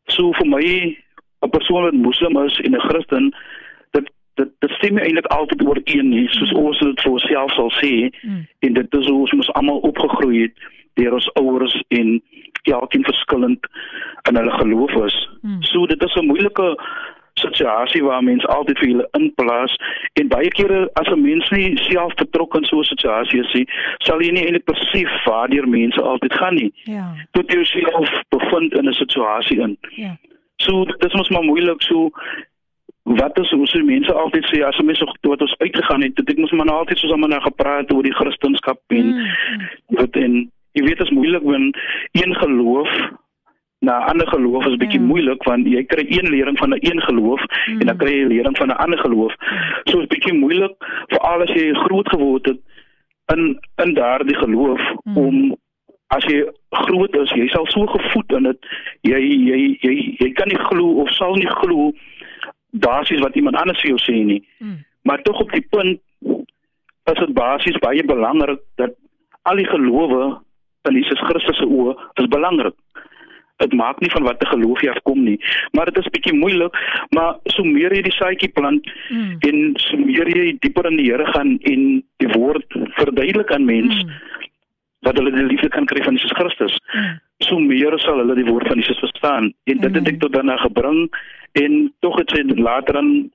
So vir my 'n persoon wat moslim is en 'n Christen dit dit stem eintlik altyd ooreen nie soos ons dit vir onsself sal sê Mm. en dit is hoe ons mos almal opgegroei het deur ons ouers en elkeen verskillend in hulle geloof is. Mm. So dit is 'n moeilike situasie waar mense altyd vir hulle inplaas en baie kere as 'n mens nie self betrokke in so 'n situasie is nie, sal jy nie eintlik besef waardeur mense altyd gaan nie. Ja. Tot jy jouself bevind in 'n situasie in. Ja. So dit is mos maar moeilik so wat is se mense altyd sê as 'n mens nog tot ons uitgegaan het, dit ek mos maar nou altyd soos almal nou gepraat oor die Christendom en Mm. mm. wat en jy weet dit is moeilik wanneer een geloof na ander geloof is bietjie Ja. moeilik want jy kry een lering van 'n een geloof Mm. en dan kry jy 'n lering van 'n ander geloof. So is bietjie moeilik veral as jy groot geword het in in daardie geloof Mm. om as jy groot is, jy sal so gevoed in dit jy jy jy jy kan nie glo of sal nie glo basies wat iemand anders vir jou sê nie. Mm. Maar tog op die punt is dit basies baie belangrik dat al die gelowe in Jesus Christus se oë is belangrik. Dit maak nie van watter geloof jy afkom nie, maar dit is bietjie moeilik, maar so meer jy die saadjie plant Mm. en so meer jy dieper in die Here gaan en die woord verduidelik aan mense Mm. dat hulle die liefde kan kry van Jesus Christus Mm. So meer sal hulle die woord van Jesus verstaan en dit het Amen. ek tot daarna gebring en tog het sy later dan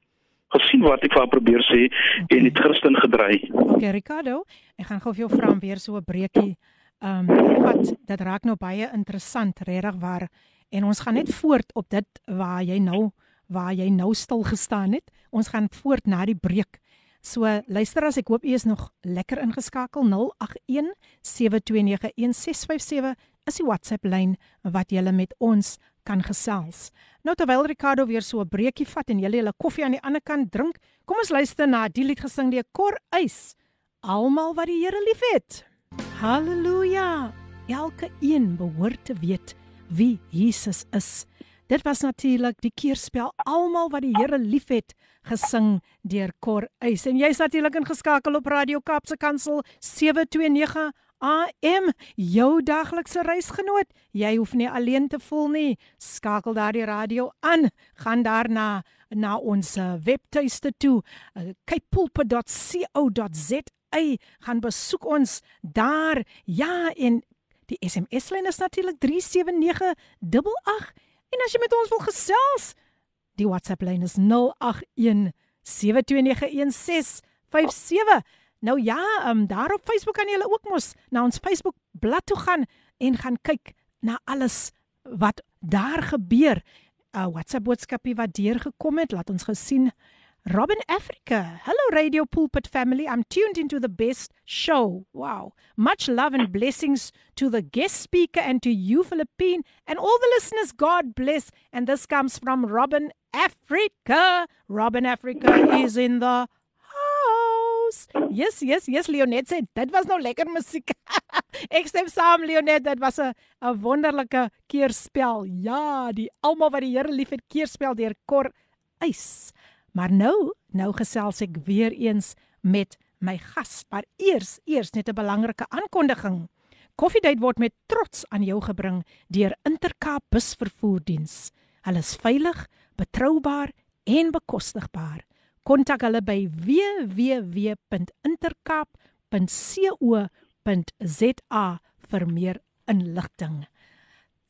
gesien wat ek vir haar probeer sê en het Christen gedry. Okay, Ricardo, ek gaan gou vir jou vra om weer so 'n breekie. Ehm um, wat dit raak nou baie interessant, regtig waar. En ons gaan net voort op dit waar jy nou waar jy nou stil gestaan het. Ons gaan voort na die breek. So luister as ek hoop u is nog lekker ingeskakel 081 729 1657 is die WhatsApp lyn wat jy met ons kan gesels. Nou terwyl Ricardo weer so 'n breekie vat en jy julle koffie aan die ander kant drink, kom ons luister na die lied gesing deur Cor Eis. Almal wat die Here liefhet. Halleluja. Elke een behoort te weet wie Jesus is. Dit was natuurlik die keerspel Almal wat die Here liefhet gesing deur Cor Eis en jy's natuurlik ingeskakel op Radio Kaapse Kansel 729 AM jou daglikse reisgenoot. Jy hoef nie alleen te voel nie. Skakel daardie radio aan. Gaan daarna na ons uh, webtuiste toe, uh, capepulpit.co.za. Gaan besoek ons daar. Ja, en die SMS-lyn is natuurlik 37988. En as jy met ons wil gesels, die WhatsApp-lyn is 081 7291657. Nou ja, um, daar op Facebook kan jy ook mos na ons Facebook bladsy toe gaan en gaan kyk na alles wat daar gebeur. 'n uh, WhatsApp boodskapie wat deurgekom het, laat ons gesien. Robin Africa. Hello, Radio Pulpit family. I'm tuned into the best show. Wow. Much love and blessings to the guest speaker and to you, Philippine, and all the listeners. God bless. And this comes from Robin Africa. Robin Africa is in the house. Yes, yes, yes. Leonet sê dit was nou lekker musiek. Ek stem saam Leonet, dit was 'n 'n wonderlike keerspel. Ja, die almal wat die Here liefhet keerspel deur Kor Eis. Maar nou, nou gesels ek weer eens met my gas. Maar eers, eers net 'n belangrike aankondiging. Koffiedייט word met trots aan jou gebring deur Intercape busvervoerdiens. Hulle is veilig, betroubaar en bekostigbaar. Kontak hulle by www.intercape.co.za vir meer inligting.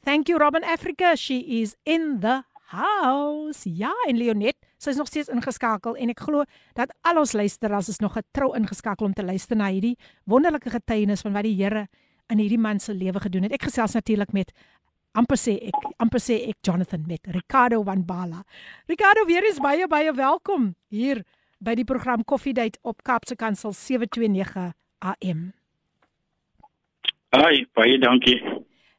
Thank you Robin Africa. She is in the house. Ja, en Leonet, sy is nog steeds ingeskakel en ek glo dat al ons luisteraars is nog getrou ingeskakel om te luister na hierdie wonderlike getuienis van wat die Here in hierdie man se lewe gedoen het. Ek gesels natuurlik met amper sê ek amper sê ek Jonathan met Ricardo van Bala. Ricardo, weer eens baie baie welkom hier by die program Coffee Date op Kaapse Kansel 729 AM. Ai, baie dankie.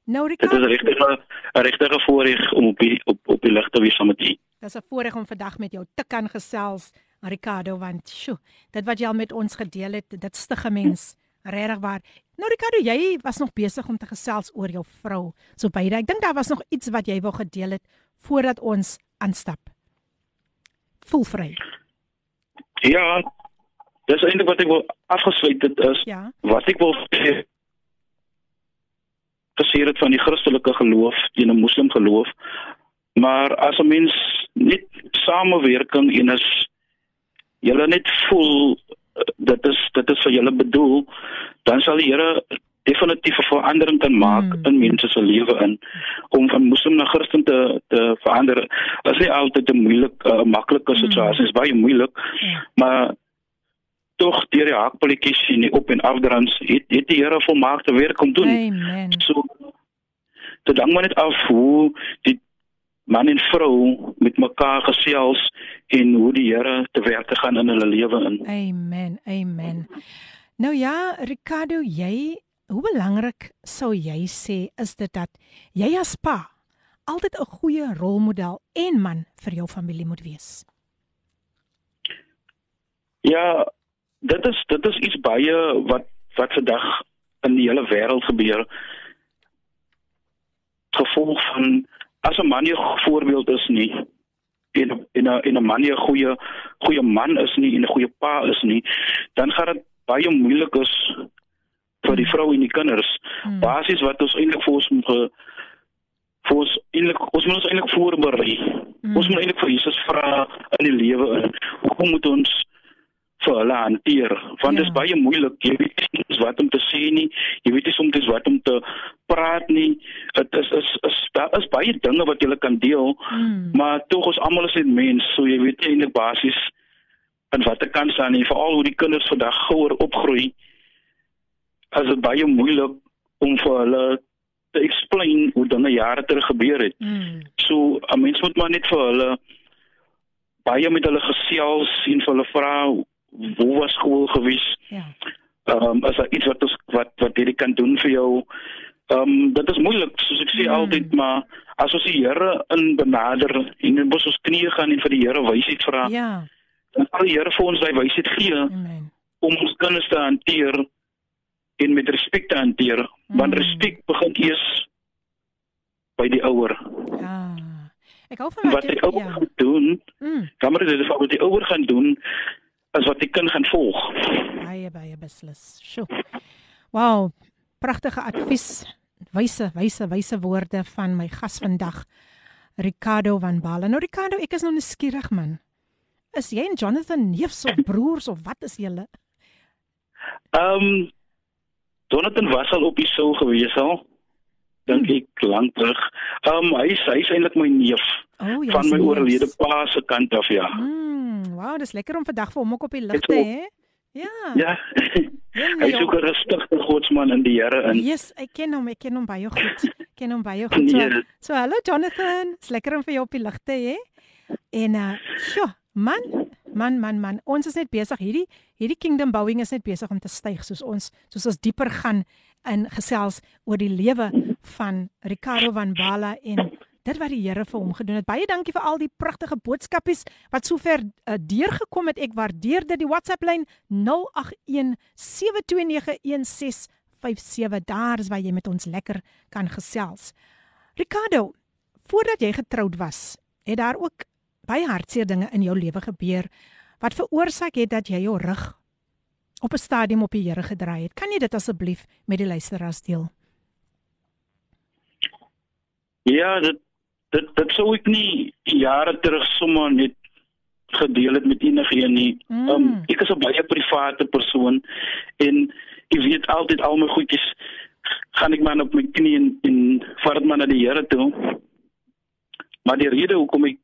Nou Dit Ricardo, is 'n regtige 'n regtige voorreg om op die op op die lig te wees saam met u. Dis 'n voorreg om vandag met jou te kan gesels, Ricardo, want sjo, dit wat jy al met ons gedeel het, dit stig 'n mens regtig waar. Nou Ricardo, jy was nog besig om te gesels oor jou vrou. So beide, ek dink daar was nog iets wat jy wou gedeel het voordat ons aanstap. Voel vry. Ja, dis eintlik wat ek wil afgesluit dit is Ja. wat ek wil sê geseer het van die Christelike geloof teen 'n moslim geloof. Maar as 'n mens net samewerking en as julle net voel dit is dit is vir julle bedoel, dan sal die Here definitief 'n verandering kan maak Mm. in mense se lewe in om van moslim na Christen te te verander. Dit is nie altyd 'n moeilik uh, maklike situasie, dit is baie moeilik, Ja. maar tog deur die hakpolletjies en die op en afdrans het het die Here volmaakte werk om doen. Amen. So dit hang maar net af hoe die man en vrou met mekaar gesels en hoe die Here te werk te gaan in hulle lewe in. Amen. Amen. Nou ja, Ricardo, jy hoe belangrik sou jy sê is dit dat jy as pa altyd 'n goeie rolmodel en man vir jou familie moet wees? Ja, dit is dit is iets baie wat wat vandag in die hele wêreld gebeur. Gevolg van as 'n man nie 'n voorbeeld is nie en en 'n en 'n man nie 'n goeie goeie man is nie en 'n goeie pa is nie, dan gaan dit baie moeilik is vir die vrou en die kinders. Hmm. Basies wat ons eintlik vir ons ge- vir ons eintlik ons moet ons eintlik voorberei. Mm. Ons moet eintlik vir Jesus vra in die lewe in. Hoe moet ons vir hulle hanteer? Want dit Ja. is baie moeilik. Jy weet nie wat om te sê nie. Jy weet nie soms wat om te praat nie. Dit is is is daar is baie dinge wat jy kan deel, Mm. maar tog ons almal is net mens, so jy weet nie eintlik basies aan watter kant staan nie, veral hoe die kinders vandag gouer opgroei. As dit baie moeilik om vir hulle te explain hoe dinge jare terug gebeur het. Mm. So 'n mens moet maar net vir hulle baie met hulle gesels en vir hulle vra hoe was skool gewees? Ja. Ehm um, is daar iets wat ons wat wat hierdie kan doen vir jou? Ehm um, dit is moeilik soos ek sê Mm. altyd, maar as ons die Here in benader en in ons knieë gaan en vir die Here wysheid vra, Ja. dan sal die Here vir ons daai wysheid gee Amen. om ons kinders te hanteer en met respek te hanteer. Want Mm. respek begin eers by die ouer. Ja. Ek hou van Wat die ouer ja. gaan doen, Mm. Kamer dit is wat die ouer gaan doen is wat die kind gaan volg. Baie baie beslis. Sjoe. Wow, pragtige advies. Wyse, wyse, wyse woorde van my gas vandag, Ricardo van Bala. Nou Ricardo, ek is nou nuuskierig man. Is jy en Jonathan neefs of broers of wat is julle? Ehm um, Jonathan was al op die show gewees al. Dink Hmm. ek lank terug. Ehm um, hy is hy is eintlik my neef Oh, jy van is my neefs. oorlede pa se kant af ja. Mm, wow, dis lekker om vandag vir hom ook op die lig te ook. hê. Ja. Ja. Hy joh. soek 'n rustige godsman in die Here in. Yes, ek ken hom, ek ken hom baie goed. Ek ken hom baie goed. So, Nee. so hallo Jonathan, dis lekker om vir jou op die lig te hê. En uh, sjoe, man, Man man man, ons is net besig hierdie hierdie kingdom bouing is net besig om te styg soos ons soos ons dieper gaan in gesels oor die lewe van Ricardo van Bala en dit wat die Here vir hom gedoen het. Baie dankie vir al die pragtige boodskapies wat sover uh, deurgekom het. Ek waardeer dit. Die WhatsApp lyn 0817291657. Daar is waar jy met ons lekker kan gesels. Ricardo, voordat jy getroud was, het daar ook baie hartseer dinge in jou lewe gebeur wat veroorsaak het dat jy jou rug op 'n stadium op die Here gedraai het. Kan jy dit asseblief met die luisteraars deel? Ja, dit dit dit sou ek nie jare terug sommer net gedeel het met enigiemand nie. Mm. Um, ek is 'n baie private persoon en ek weet altyd al my goedjies gaan ek maar op my knie en, en vat maar na die Here toe. Maar die rede hoekom ek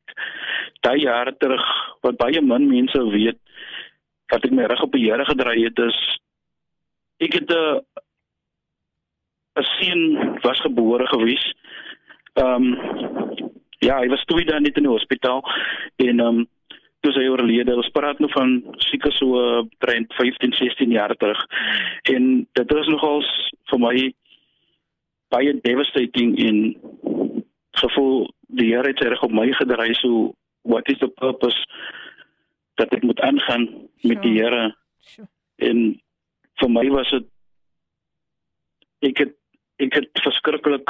daai jare terug wat baie min mense weet wat ek my rug op die Here gedraai het is ek het 'n 'n seun was gebore gewees. Ehm um, ja, hy was twee dae net in die hospitaal en ehm um, toe sy oorlede. Ons praat nou van seker so 30, 15, 16 jaar terug. En dit was nogals vir my baie devastating in gevoel die Here het reg op my gedraai so what is the purpose dat ek moet aangaan met die Here en vir my was dit ek het ek het verskriklik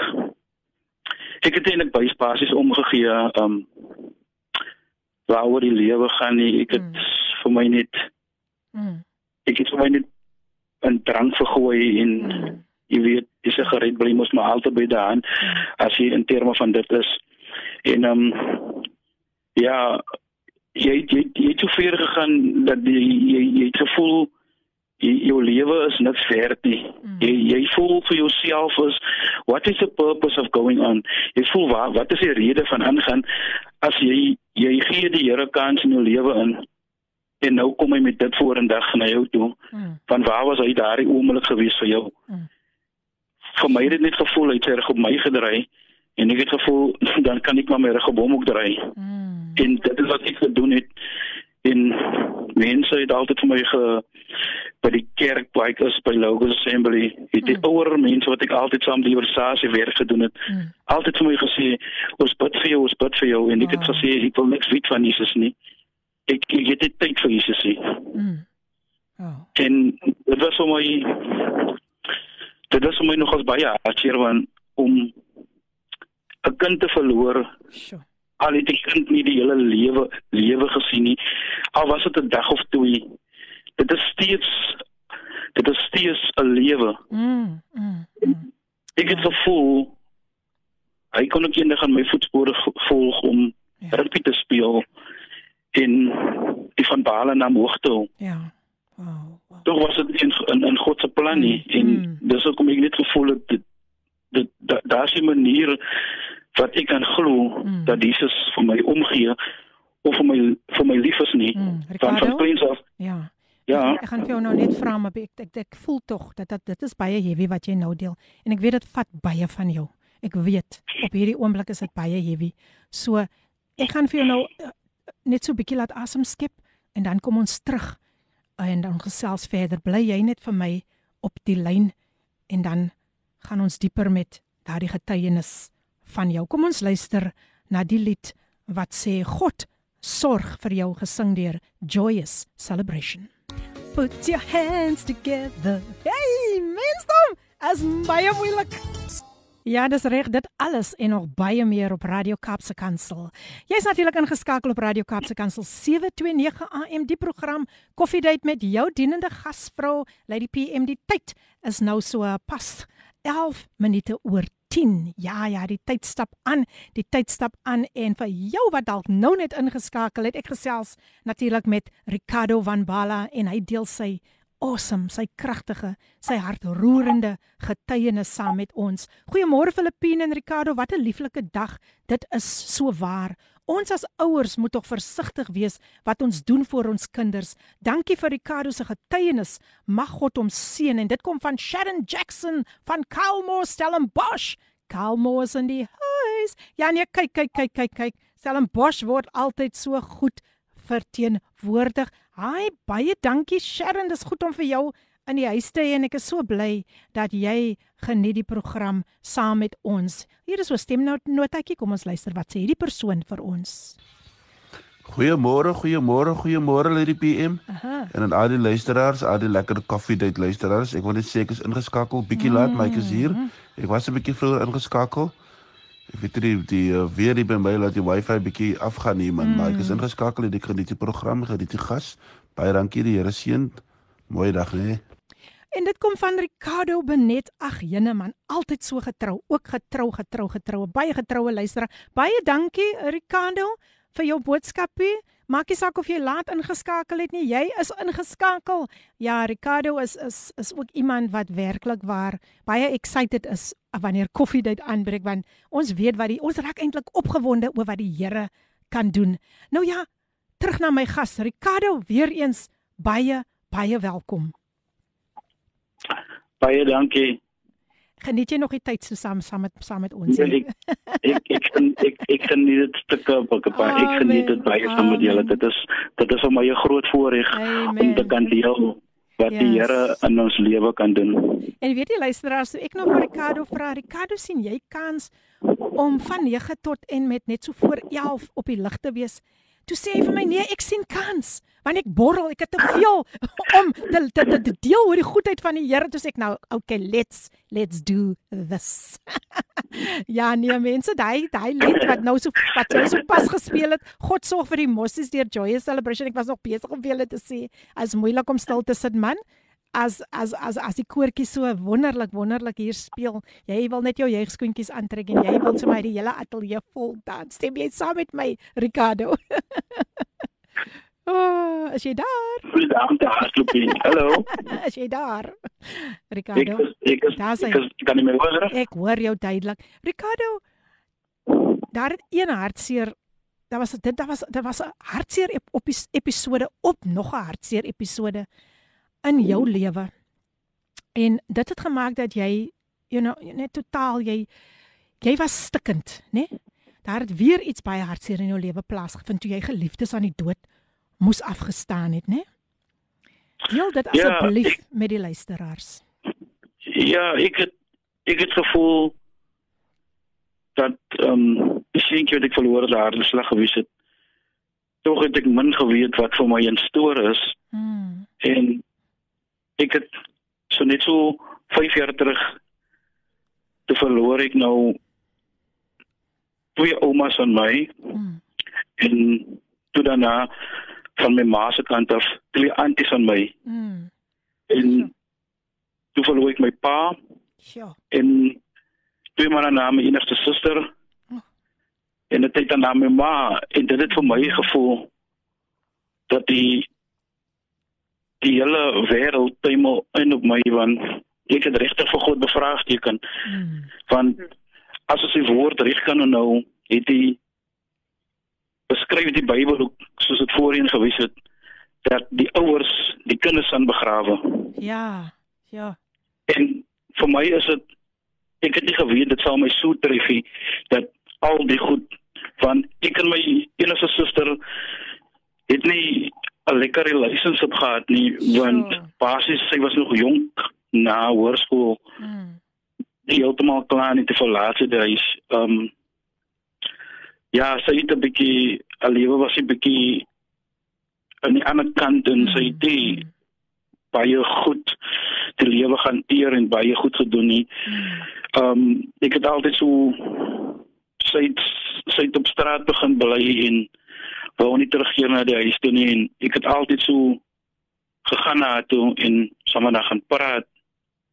ek het eintlik baie spasies omgegee um waaroor die lewe gaan nie ek het Mm. vir my net Mm. ek het vir my net 'n drank vergooi en Mm. jy weet die sigaret bly mos maar altyd by daan as jy in terme van dit is en um ja jy jy jy het te ver gegaan dat jy jy, jy het gevoel jy, jou lewe is niks werd nie Mm. jy jy voel vir jouself is what is the purpose of going on jy voel waar wat is die rede van aangaan as jy jy gee die Here kans in jou lewe in en nou kom hy met dit vorendag na jou toe Mm. van waar was hy daardie oomblik gewees vir jou? Mm. Vir my het dit net gevoel hy het reg op my gedraai en ek het gevoel dan kan ek maar my reg op hom ook draai. Mm. En dit is wat ek gedoen het. En mense het altyd vir my ge by die kerk waar ek is by Logos Assembly, het die Mm. ouer mense wat ek altyd saam die organisasie werk gedoen het, Mm. altyd vir my gesê, "Ons bid vir jou, ons bid vir jou." En ek het Wow. gesê ek wil niks weet van Jesus nie. Ek ek het net tyd vir Jesus nie. Mm. Oh. En dit was vir my dit was vir my nogals baie hartseer want om 'n kind te verloor Sjoe. Al het die kind nie die hele lewe lewe gesien nie al was dit 'n dag of twee dit is steeds dit is steeds 'n lewe Mm. Mm. Mm. ek het gevoel hy kon ook eendag aan my voetspore vo- volg om Ja. rugby te speel en die van Balen na hoogte Ja. Wow. wow. tog was dit in in, in God se plan nie Mm, en mm. dis hoekom ek net gevoel het dit dit da, daar's 'n manier wat ek kan glo Mm. dat Jesus vir my omgee of vir my vir my lief is nie Mm. van van Ricardo? kleins af Ja. ja Ek, ek gaan vir jou nou net vra maar ek ek, ek voel tog dat, dat dit is baie heavy wat jy nou deel en ek weet dit vat baie van jou. Ek weet op hierdie oomblik is dit baie heavy. So ek gaan vir jou nou uh, net so 'n bietjie laat asem skep en dan kom ons terug en dan gesels verder. Bly jy net vir my op die lyn en dan gaan ons dieper met daardie getuienis van jou. Kom ons luister na die lied wat sê God sorg vir jou gesing deur Joyous Celebration. Put your hands together. Hey, mensdom, as baie moeilik. Ja, dis reg, dit alles en nog baie meer op Radio Kaapse Kansel. Jy's natuurlik ingeskakel op Radio Kaapse Kansel 729 AM die program Koffiedייט met jou dienende gasvrou Lady PM. Die tyd is nou so uh, pas 11 minute oor 10. Ja, ja, die tyd stap aan. Die tyd stap aan en vir jou wat dalk nou net ingeskakel het, ek gesels natuurlik met Ricardo van Bala en hy deel sy awesome, sy kragtige, sy hartroerende getuienis saam met ons. Goeiemôre Filippine en Ricardo, wat 'n lieflike dag. Dit is so waar. Ons as ouers moet tog versigtig wees wat ons doen vir ons kinders. Dankie vir Ricardo se getuienis. Mag God hom seën en dit kom van Sharon Jackson van Calmore Stellenbosch. Calmore is in die huis. Ja nee, kyk kyk kyk kyk kyk. Stellenbosch word altyd so goed verteenwoordig teenwoordig. Haai, baie dankie Sharon, dis goed om vir jou in die huis te hê en ek is so bly dat jy geniet die program saam met ons. Hier is so stemnotetjie, kom ons luister wat sê hierdie persoon vir ons. Goeiemôre, goeiemôre, goeiemôre Lady PM. Aha. En aan al die luisteraars, al die lekker koffiedייט luisteraars. Ek wil net sê ek is ingeskakel bietjie laat, maar ek is hier. Ek was 'n bietjie vroeër ingeskakel. Ek weet nie die uh, weer hier by my laat die wifi bietjie afgaan nie man, mm. maar ek is ingeskakel en ek geniet die program, geniet die gas. Baie dankie die Here seën. Mooi dag hè. En dit kom van Ricardo Benet. Ag jene man, altyd so getrou, ook getrou, getrou, getrou, baie getroue luisteraar. Baie dankie Ricardo vir jou boodskapie. Maak nie saak of jy laat ingeskakel het nie, jy is ingeskakel. Ja, Ricardo is is is ook iemand wat werklik waar baie excited is wanneer koffiedייט aanbreek want ons weet wat die ons raak eintlik opgewonde oor wat die Here kan doen. Nou ja, terug na my gas Ricardo, weer eens baie baie welkom. Baie dankie. Geniet jy nog die tyd so saam saam met saam met ons? Ja, ek ek ek ek ek nie dit stukke op. Ek geniet dit baie saam met julle. Dit is dit is vir my 'n groot voorreg om te kan deel wat yes. die Here in ons lewe kan doen. En weet jy luisteraars, so ek nou vir Ricardo vra, Ricardo sien jy kans om van 9 tot en met net so voor 11 op die lig te wees? Toe sê hy vir my nee, ek sien kans. Want ek borrel, ek het te veel om te te, te, te deel oor die goedheid van die Here. Sê ek nou, okay, let's let's do this. ja, nee mense, daai daai lied wat nou so wat jy so pas gespeel het. God sorg vir die mossies deur Joyous Celebration. Ek was nog besig om vir julle te sê, as moeilik om stil te sit man as as as as die koortjie so wonderlik wonderlik hier speel. Jy wil net jou jeugskoentjies aantrek en jy wil sommer die hele ateljee vol dans. Stem jy saam met my, Ricardo? oh, is jy daar? Goeiedag, daar is Lupin. Hallo. is jy daar? Ricardo. Ek is, ek is, ek is, ek kan nie meer hoor. Ek hoor jou duidelik. Ricardo, daar het een hartseer Daar was dit daar was daar was 'n hartseer episode op nog 'n hartseer episode in jou lewe. En dit het gemaak dat jy you know net totaal jy jy was stikkend, né? Nee? Daar het weer iets baie hartseer in jou lewe plaasgevind toe jy geliefdes aan die dood moes afgestaan het, né? Deel dit asseblief ja, met die luisteraars. Ja, ek het ek het gevoel dat ehm um, sien jy het ek verloor daar, dis sleg gewees het. Tog het ek min geweet wat vir my instoor is. Hmm. En ek het so net so 5 jaar terug te verloor ek nou twee oumas aan my mm. en toe daarna van my ma se kant af twee anties aan my mm. en toe verloor ek my pa ja en twee maar na my enigste suster oh. en dit het dan na my ma en dit het vir my gevoel dat die die hele wêreld tuimel in op my want ek het regtig vir God bevraagteken. Hmm. Want as ons die woord reg kan nou, het hy beskryf die Bybel ook soos dit voorheen gewys het dat die ouers die kinders aan begrawe. Ja. Ja. En vir my is dit ek het nie geweet dit sou my so tref dat al die goed van ek en my enigste suster het nie 'n lekker relationship gehad nie want sure. basies sy was nog jonk na hoërskool. Mm. Die heeltemal klaar nie te verlaat het huis. Ehm um, ja, sy het 'n bietjie 'n lewe was 'n bietjie aan die ander kant en sy het die baie goed te lewe gaan teer en baie goed gedoen nie. Ehm um, ek het altyd so sy het, sy het op straat begin bly en wou nie terugkeer na die huis toe nie en ek het altyd so gegaan na toe en sommer dan gaan praat.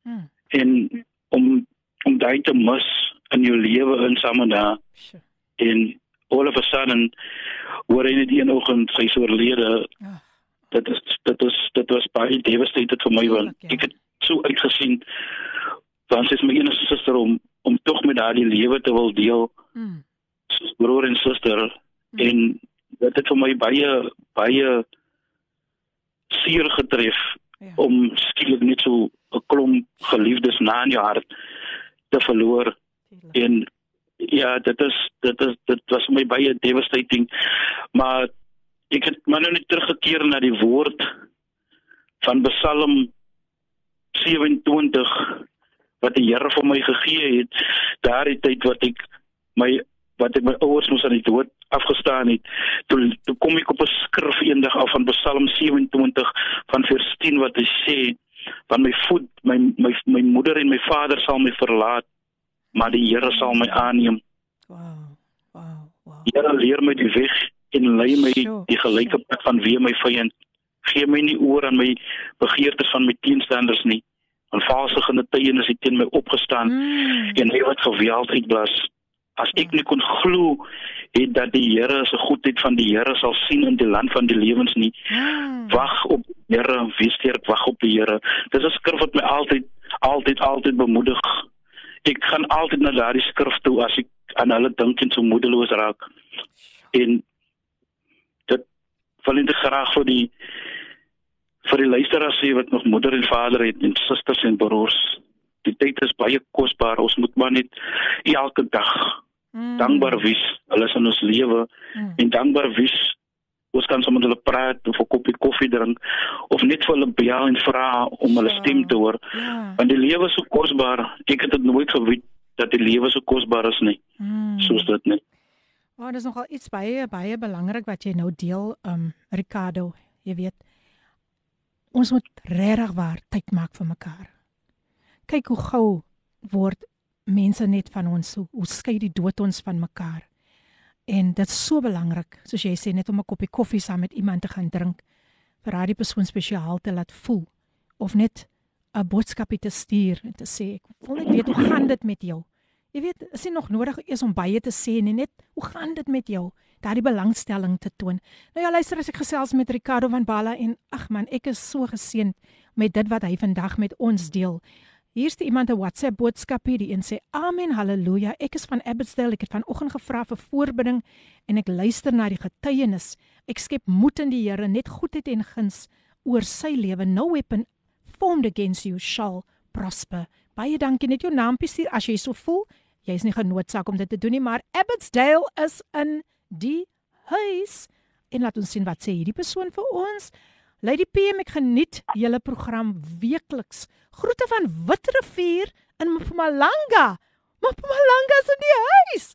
Hmm. En om om daai te mis in jou lewe in Samana. Sure. En all of a sudden word in die oggend sy so oorlede. Oh. Dit is dit is dit was baie devastated vir my want ja. ek het so uitgesien want sy is my enigste suster om om tog met daardie lewe te wil deel. Mm. Soos broer en suster mm. en dit het vir my baie baie seer getref ja. om skielik net so 'n klomp geliefdes na in jou hart te verloor en ja dit is dit is dit was my baie devastating. Maar ek het maar nou net teruggekeer na die woord van Psalm 27 wat die Here vir my gegee het. Daardie tyd wat ek my wat ek my ouers moes aan die dood afgestaan het toe toe kom ek op 'n skrif eendag af van Psalm 27 van vers 10 wat hy sê van my voet my my my moeder en my vader sal my verlaat maar die Here sal my aanneem Wow. Wow. Wow. Die Here leer my die weg en lei my Sjoe, die gelyke pad van wie my vyand. Gee my nie oor aan my begeertes van my teenstanders nie. Want valsigende tye is hy teen my opgestaan Mm. en hy wat geweld uitblas. As ek nie kon glo het dat die Here se goedheid van die Here sal sien in die land van die lewens nie. Mm. Wag op die Here, wees sterk, wag op die Here. Dis 'n skrif wat my altyd altyd altyd bemoedig. Ek gaan altyd na daardie skrif toe as ek aan hulle dink en so moedeloos raak. En dit wil ek graag vir die vir die luisteraars sê wat nog moeder en vader het en susters en broers. Die tyd is baie kosbaar. Ons moet maar net elke dag Mm. dankbaar wees. Hulle is in ons lewe Mm. en dankbaar wees. Ons kan sommer met hulle praat of 'n koppie koffie drink of net vir hulle bel en vra om hulle stem te hoor. Ja. Want die lewe is so kosbaar. Ek het dit nooit geweet dat die lewe so kosbaar is nie. Mm. Soos dit nie. Maar oh, dis nogal iets baie baie belangrik wat jy nou deel, um Ricardo, jy weet. Ons moet regtig waar tyd maak vir mekaar. Kyk hoe gou word mense net van ons, hoe, hoe skei die dood ons van mekaar. En dit is so belangrik, soos jy sê, net om 'n koppie koffie saam met iemand te gaan drink vir daardie persoon spesiaal te laat voel of net 'n boodskapie te stuur en te sê ek wil net weet hoe gaan dit met jou. Jy weet, is nie nog nodig eers om baie te sê nie, net hoe gaan dit met jou? Daardie belangstelling te toon. Nou ja, luister as ek gesels met Ricardo van Balla en ag man, ek is so geseënd met dit wat hy vandag met ons deel. Hier's iemand 'n WhatsApp boodskap hier, die een sê: "Amen, haleluja. Ek is van Abbotsdale. Ek het vanoggend gevra vir voorbidding en ek luister na die getuienis. Ek skep moed in die Here, net goedheid en guns oor sy lewe. No weapon formed against you shall prosper." Baie dankie net jou naampie stuur as jy so voel. Jy's nie genoodsaak om dit te doen nie, maar Abbotsdale is in die huis. En laat ons sien wat sê hierdie persoon vir ons. Lady PM ek geniet julle program weekliks. Groete van Witrifuur in Mpumalanga. Mpumalanga is in die huis.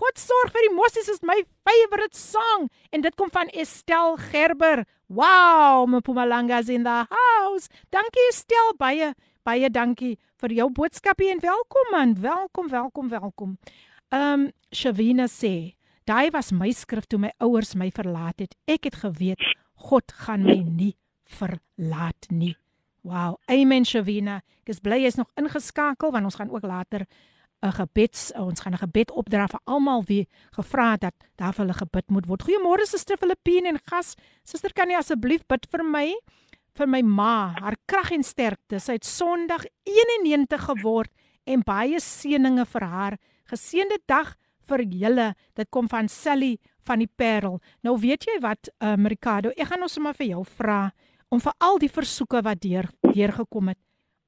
God sorg vir die mossies is my favorite song en dit kom van Estel Gerber. Wow, Mpumalanga is in the house. Dankie Estel baie baie dankie vir jou boodskapie en welkom man. Welkom, welkom, welkom. Ehm um, Shavina sê, daai was my skrif toe my ouers my verlaat het. Ek het geweet God gaan my nie verlaat nie. Wow. Amen Shavina. Ek is bly jy's nog ingeskakel want ons gaan ook later 'n gebeds ons gaan 'n gebed opdra vir almal wie gevra het dat daar vir hulle gebid moet word. Goeiemôre Suster Filippine en gas. Suster kan jy asseblief bid vir my vir my ma, haar krag en sterkte. Sy het Sondag 91 geword en baie seëninge vir haar. Geseënde dag vir julle. Dit kom van Sally van die Parel. Nou weet jy wat, um, Ricardo, ek gaan ons sommer vir jou vra om vir al die versoeke wat deur deurgekom het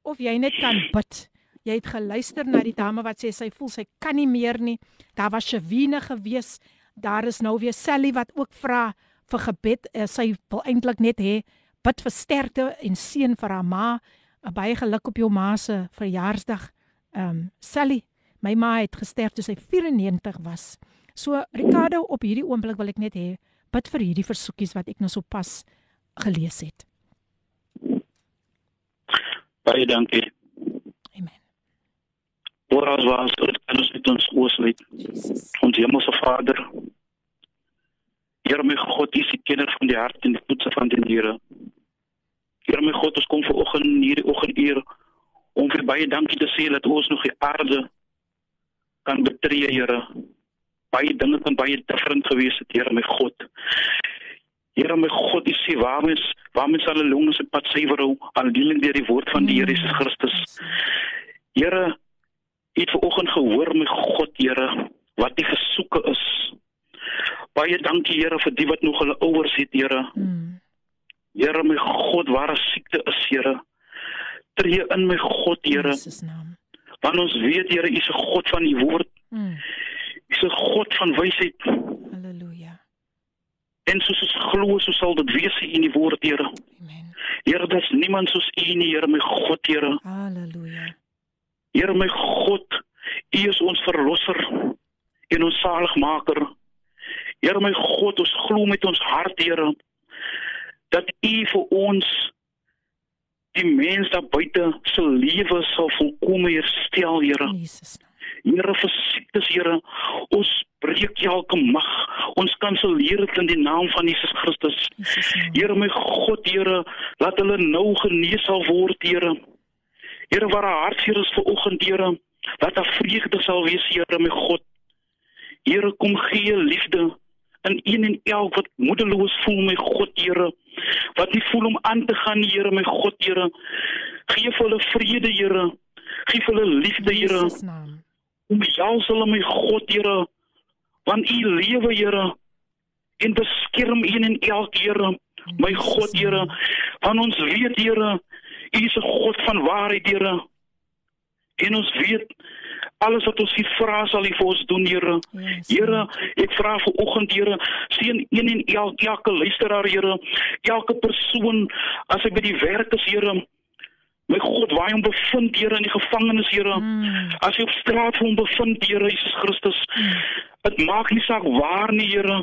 of jy net kan bid. Jy het geluister na die dame wat sê sy voel sy kan nie meer nie. Daar was Shavine gewees. Daar is nou weer Sally wat ook vra vir gebed. Uh, sy wil eintlik net hê bid vir sterkte en seën vir haar ma. Uh, baie geluk op jou ma se verjaarsdag. Ehm um, Sally, my ma het gesterf toe sy 94 was. So Ricardo, op hierdie oomblik wil ek net hê bid vir hierdie versoekies wat ek nou sopas gelees het. Baie dankie. Amen. Oral was dit kan ons met ons oosluit. Jesus. Ons hemelse Vader. Here my God, U is die kenner van die hart en die toetse van die niere. Here my God, ons kom ver oggend hierdie oggenduur om vir baie dankie te sê dat ons nog die aarde kan betree, Here. Baie dinge kan baie different gewees het, Here my God. Here my God, U sê waarom is waarom is hulle longe se pad suiwer hou aandeling deur die woord van die Here Jesus Christus. Here, U het vanoggend gehoor my God, Here, wat die gesoeke is. Baie dankie Here vir die wat nog hulle ouers het, Here. Mm. Here my God, waar 'n siekte is, Here. Tree in my God, Here. Jesus naam. Want ons weet Here, U is 'n God van die woord. Mm. Is 'n God van wysheid. Halleluja. En soos ons glo so sal dit wees in die woord, Here. Amen. Here, daar's niemand soos U nie, Here, my God, Here. Halleluja. Here my God, U is ons verlosser en ons saligmaker. Here my God, ons glo met ons hart, Here, dat U vir ons die mens daar buite se lewe sal volkome herstel, Here. Jesus naam. Here vir siektes, Here, ons breek elke mag. Ons kanselleer dit in die naam van Jesus Christus. Jesus naam. Here my God, Here, laat hulle nou genees sal word, Here. Here waar 'n hartseer is vir oggend, Here, laat daar vreugde sal wees, Here my God. Here kom gee liefde in een en elk wat moedeloos voel, my God, Here. Wat nie voel om aan te gaan, Here, my God, Here. Gee vir hulle vrede, Here. Gee vir hulle liefde, In Here. Omhels hulle my God, Here. Want U lewe, Here, en beskerm een en elk, Here. My God, Here, want ons weet, Here, U is 'n God van waarheid, Here. En ons weet alles wat ons hier vra sal U vir ons doen, Here. Yes, Here, ek vra vir oggend, Here, seën een en elk elke luisteraar, Here, elke persoon as hy by die werk is, Here. My God, waar hom bevind, Here, in die gevangenis, Here. Mm. As jy op straat vir hom bevind, Here Jesus Christus, dit maak nie saak waar nie, Here.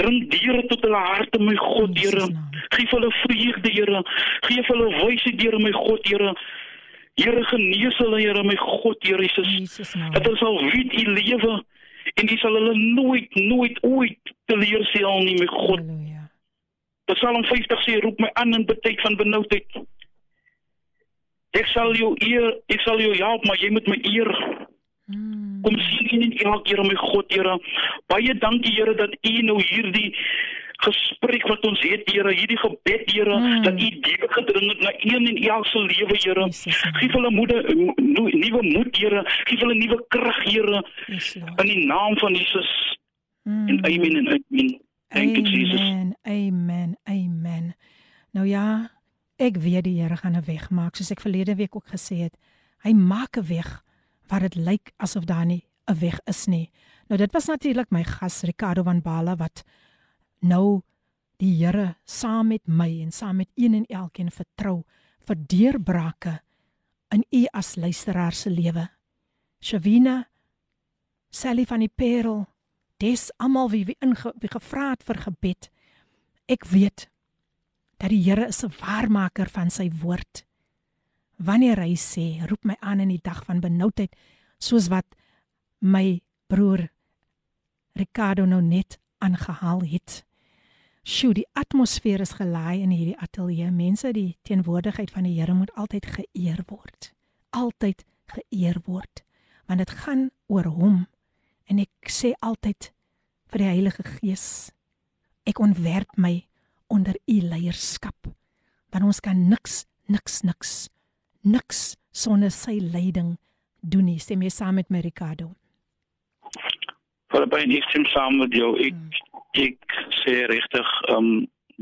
Dring diere tot hulle harte, my God, Here. Geef hulle vreugde, Here. Geef hulle wysheid, Here, my God, Here. Here genees hulle, Here, my God, Here Jesus. Jesus. Dat hulle sal weet u lewe en u sal hulle nooit, nooit ooit teleurstel nie, my God. Halleluja. Psalm 50 sê roep my aan in betyd van benoudheid. Ek sal jou eer, ek sal jou help, maar jy moet my eer. Mm. Kom sien in en elke Here my God, Here. Baie dankie Here dat U nou hierdie gesprek wat ons het, Here, hierdie gebed, Here, Mm. dat U deur gedring het na een en elke se lewe, Here. Geef hulle moede mo- nuwe moed, Here. Geef hulle nuwe krag, Here, in die naam van Jesus. Mm. En amen en amen. You Jesus. Amen. Amen. Nou ja, ek weet die Here gaan 'n weg maak, soos ek verlede week ook gesê het. Hy maak 'n weg waar dit lyk asof daar nie 'n weg is nie. Nou dit was natuurlik my gas Ricardo van Bala wat nou die Here saam met my en saam met een en elkeen vertrou vir deurbrake in u as luisteraar se lewe. Shavina Sally van die Parel Des almal wie wie, inge, wie gevra het vir gebed. Ek weet dat die Here is 'n waarmaker van sy woord. Wanneer hy sê, roep my aan in die dag van benoudheid, soos wat my broer Ricardo nou net aangehaal het. Sjoe, die atmosfeer is gelaai in hierdie ateljee. Mense, die teenwoordigheid van die Here moet altyd geëer word. Altyd geëer word, want dit gaan oor hom. En ek sê altyd vir die Heilige Gees, ek ontwerp my onder u leierskap. Want ons kan niks, niks, niks, niks sonder sy leiding doen nie. Stem jy saam met my Ricardo? Filippyn, ek stem saam met jou. Ek ek sê regtig, ehm um,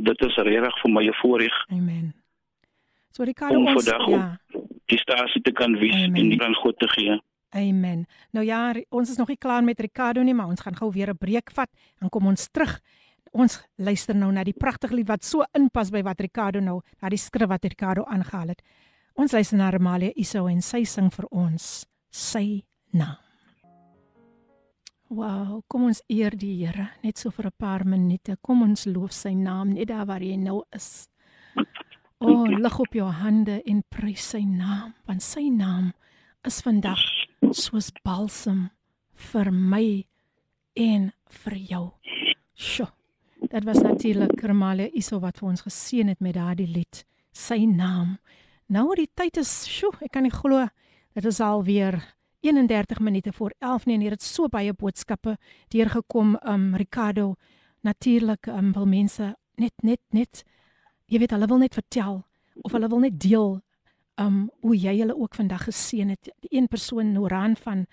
dit is regtig vir my 'n voorreg Amen. So Ricardo Om ons vandag ja, die stasie te kan Amen. en die aan God te gee. amen. Nou ja, ons is nog nie klaar met Ricardo nie, maar ons gaan gou weer 'n breek vat en kom ons terug. Ons luister nou na die pragtige lied wat so inpas by wat Ricardo nou, na die skrif wat Ricardo aangehaal het. Ons luister na Amalia Iso en sy sing vir ons sy naam. Wow, kom ons eer die Here net so vir 'n paar minute. Kom ons loof sy naam net daar waar hy nou is. O, oh, lig op jou hande en prys sy naam, want sy naam is vandag soos balsem vir my en vir jou. Sjoe. Dit was natuurlik Ramalia Iso wat vir ons geseën het met daardie lied, sy naam. Nou die tyd is, sjoe, ek kan nie glo dit is al weer 31 minute voor 11 nie en hier het so baie boodskappe deurgekom. Um Ricardo natuurlik um wil mense net net net jy weet hulle wil net vertel of hulle wil net deel um hoe jy hulle ook vandag geseën het. Die een persoon Noran van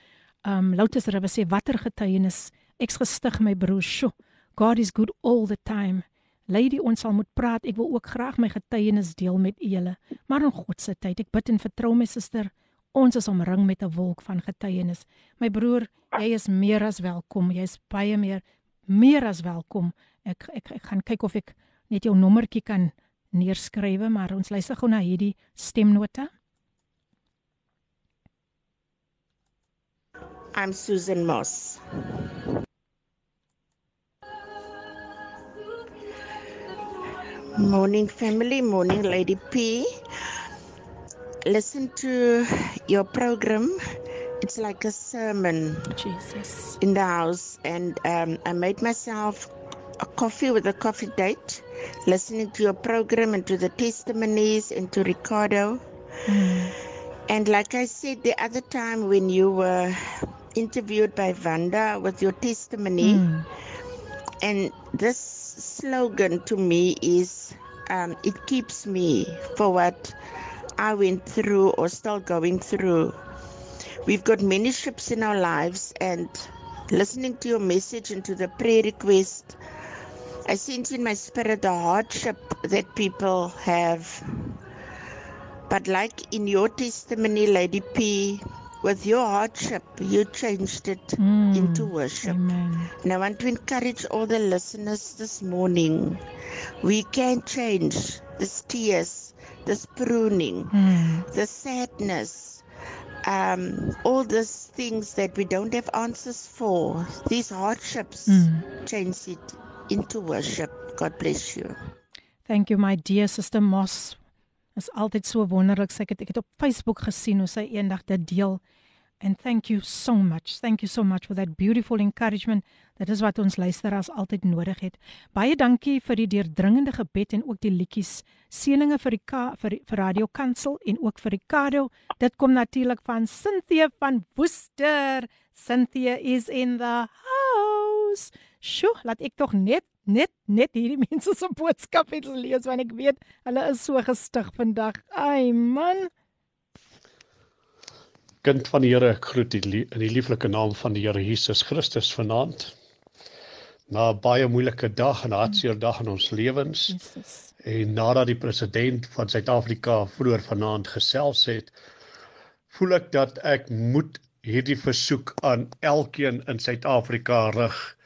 um Lotus River sê watter getuienis? Ek's gestig my broer. Sjo God is good all the time Lady ons sal moet praat ek wil ook graag my getuienis deel met julle maar in God se tyd ek bid en vertrou my suster Ons is omring met 'n wolk van getuienis. My broer, jy is meer as welkom. Jy's baie meer meer as welkom. Ek ek ek gaan kyk of ek net jou nommertjie kan neerskrywe, maar ons luister gou na hierdie stemnota. I'm Susan Moss. Morning, family. Morning, Lady P. Listen to your program. It's like a sermon Jesus. in the house, and um, I made myself a coffee with a coffee date, listening to your program and to the testimonies and to Ricardo. And like I said the other time when you were interviewed by Vanda with your testimony, Mm. And this slogan to me is um, it keeps me for what I went through or still going through. We've got many ships in our lives, and listening to your message and to the prayer request, I sense in my spirit the hardship that people have. But like in your testimony, Lady P, with your hardship, you changed it Mm. into worship. Amen. And I want to encourage all the listeners this morning. We can change this tears, this pruning, Mm. the sadness, um, all these things that we don't have answers for. These hardships, Mm. change it into worship. God bless you. Thank you my dear sister Moss. Is altyd so wonderlik. Sy het ek het op Facebook gesien hoe sy eendag dit deel. And thank you so much. Thank you so much for that beautiful encouragement. Dit is wat ons luisteraars altyd nodig het. Baie dankie vir die deurdringende gebed en ook die liedjies. Seëninge vir die Ka- vir, vir Radio Kansel en ook vir Ricardo. Dit kom natuurlik van Cynthia van Woester. Cynthia is in the house. Sjoe, laat ek tog net net net hierdie mense se boodskap het lees want ek weet hulle is so gestig vandag. Ai man. Kind van die Here, ek groet u in die lieflike naam van die Here Jesus Christus vanaand. Na 'n baie moeilike dag en hartseer dag in ons lewens Jesus. en nadat die president van Suid-Afrika vroeër vanaand gesels het, voel ek dat ek moet hierdie versoek aan elkeen in Suid-Afrika rig.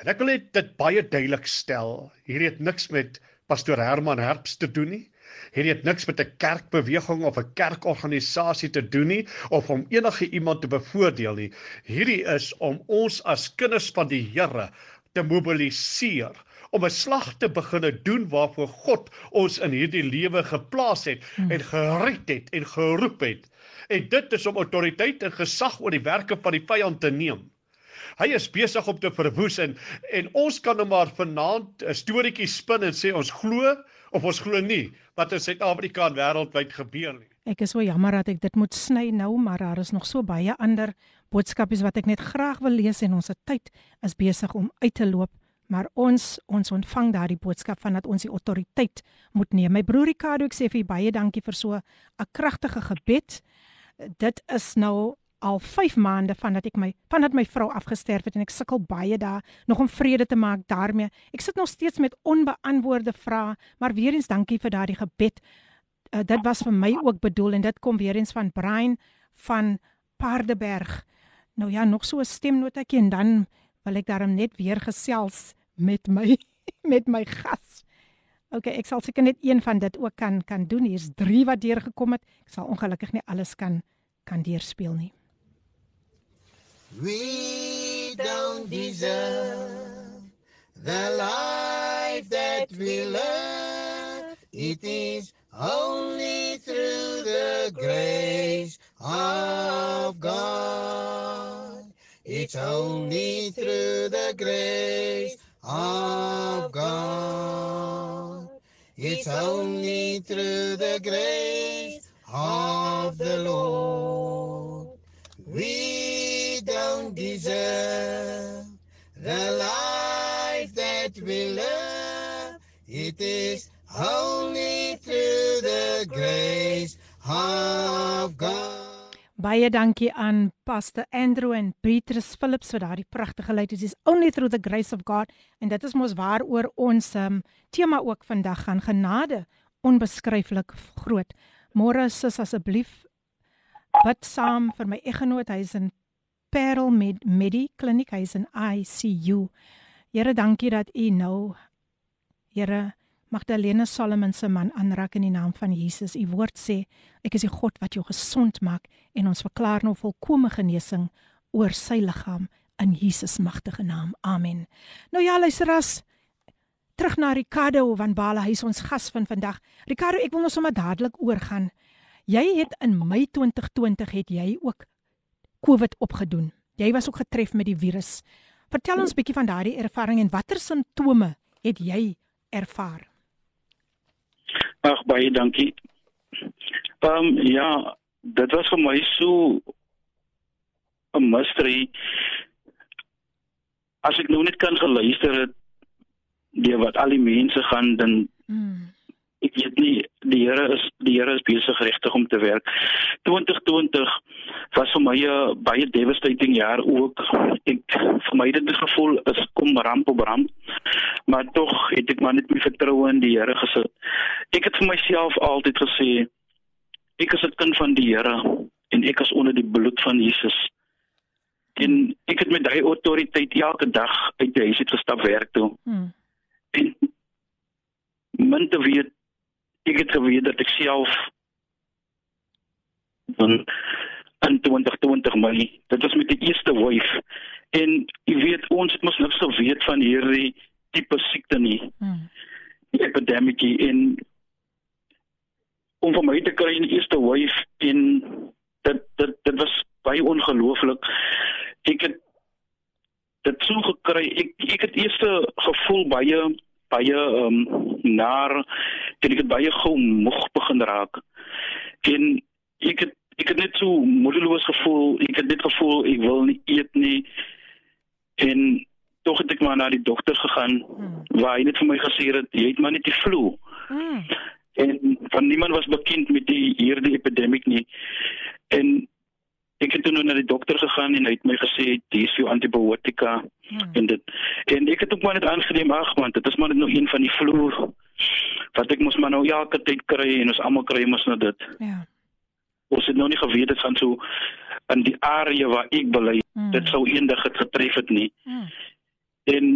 En ek wil net dit baie duidelik stel. Hierdie het niks met pastoor Herman Herbst te doen nie. Hierdie het niks met 'n kerkbeweging of 'n kerkorganisasie te doen nie of om enige iemand te bevoordeel nie. Hierdie is om ons as kinders van die Here te mobiliseer om 'n slag te begine doen waarvoor God ons in hierdie lewe geplaas het en gered het en geroep het. En dit is om autoriteit en gesag oor die werke van die vyand te neem. Hy is besig om te verwoes en en ons kan nou maar vanaand 'n storieetjie spin en sê ons glo of ons glo nie wat in Suid-Afrika en wêreldwyd gebeur nie. Ek is so jammer dat ek dit moet sny nou, maar daar is nog so baie ander boodskapies wat ek net graag wil lees en ons tyd is besig om uit te loop. Maar ons ons ontvang daardie boodskap van dat ons die autoriteit moet neem. My broer Ricardo, ek sê vir baie dankie vir so 'n kragtige gebed. Dit is nou al 5 maande vandat ek my vandat my vrou afgesterf het en ek sukkel baie daar nog om vrede te maak daarmee. Ek sit nog steeds met onbeantwoorde vrae, maar weer eens dankie vir daardie gebed. Uh, dit was vir my ook bedoel en dit kom weer eens van Brian van Paardeberg. Nou ja, nog so 'n stemnotetjie en dan wil ek daarom net weer gesels met my met my gas. OK, ek sal seker net een van dit ook kan kan doen. Hier's 3 wat deurgekom het. Ek sal ongelukkig nie alles kan kan deurspeel nie. We don't deserve the life that we live. It is only through the grace of God. It's only through the grace of God. It's only through the grace of the Lord. We deserve the life that we live. It is only through the grace of God. Baie dankie aan Pastor Andrew en Petrus Phillips vir daardie pragtige lied. Dit is only through the grace of God en dit is mos waaroor ons um, tema ook vandag gaan genade onbeskryflik groot. Môre sis asseblief bid saam vir my eggenoot. Hy's in Parel Med Medi Kliniek. Hy's in ICU. Here, dankie dat U nou Here Magdalena Solomon se man aanraak in die naam van Jesus. U woord sê, ek is die God wat jou gesond maak en ons verklaar nou volkomme genesing oor sy liggaam in Jesus magtige naam. Amen. Nou ja, luisteras, terug na Ricardo van Bala, hy is ons gas van vandag. Ricardo, ek wil nou sommer dadelik oorgaan. Jy het in Mei 2020 het jy ook COVID opgedoen. Jy was ook getref met die virus. Vertel ons bietjie van daardie ervaring en watter simptome het jy ervaar? Ag baie dankie. Ehm um, ja, dit was vir my so 'n mystery. As ek nou net kan geluister het deur wat al die mense gaan dan mm. Ek weet nie die Here is die Here is besig regtig om te werk. 2020 was vir my 'n baie devastating jaar ook. Ek vir my dit gevoel is kom ramp op ramp. Maar tog het ek maar net my vertroue in die Here gesit. Ek het vir myself altyd gesê ek is 'n kind van die Here en ek is onder die bloed van Jesus. En ek het met daai autoriteit elke dag uit die huis uit gestap werk toe. Hmm. En min te weet ek het geweet dat ek self dan in 2020 Mei, dit was met die eerste wave en jy weet ons het mos niks geweet van hierdie tipe siekte nie. Hmm. Die epidemie in om vir my te kry in die eerste wave en dit dit dit was baie ongelooflik. Ek het dit so gekry. Ek ek het eers gevoel baie baie ehm um, naar en ek het baie gou moeg begin raak. En ek het ek het net so moedeloos gevoel. Ek het net gevoel ek wil nie eet nie. En tog het ek maar na die dokter gegaan hmm. waar hy net vir my gesê het jy het maar net die flu. Hmm. En van niemand was bekend met die hierdie epidemie nie. En ek het toe nou na die dokter gegaan en hy het my gesê dis vir antibiotika hmm. en dit en ek het ook maar net aangeneem ag man dit is maar net nou een van die flu wat ek mos maar nou elke tyd kry en ons almal kry mos nou dit. Ja. Ons het nou nie geweet dit gaan so in die area waar ek bly hmm. dit sou eendag het getref het nie. Hmm. En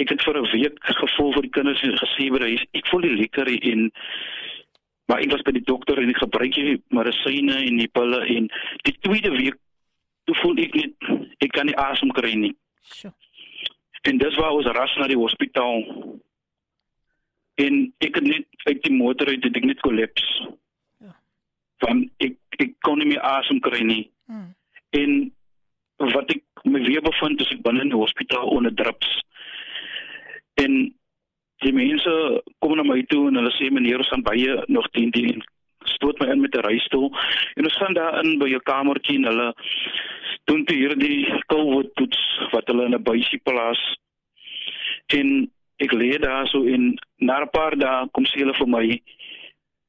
ek het vir 'n week gevoel vir die kinders gesê by huis ek voel nie lekker en maar ek was by die dokter en ek gebruik die medisyne en die pille en die tweede week toe voel ek net ek kan nie asem kry nie. Sjoe. En dis waar ons ras na die hospitaal. En ek het net uit die motor uit dit ek net kollaps. Ja. Van ek ek kon nie meer asem kry nie. Hmm. En wat ek my weer bevind is ek binne in die hospitaal onder drips. En die mense kom na my toe en hulle sê meneer ons gaan baie nog 10 10 stoot my in met 'n reistool en ons gaan daar in by jou kamertjie en hulle doen toe hierdie COVID toets wat hulle in 'n buisie plaas. En ek lê daar so in na 'n paar dae kom sê hulle vir my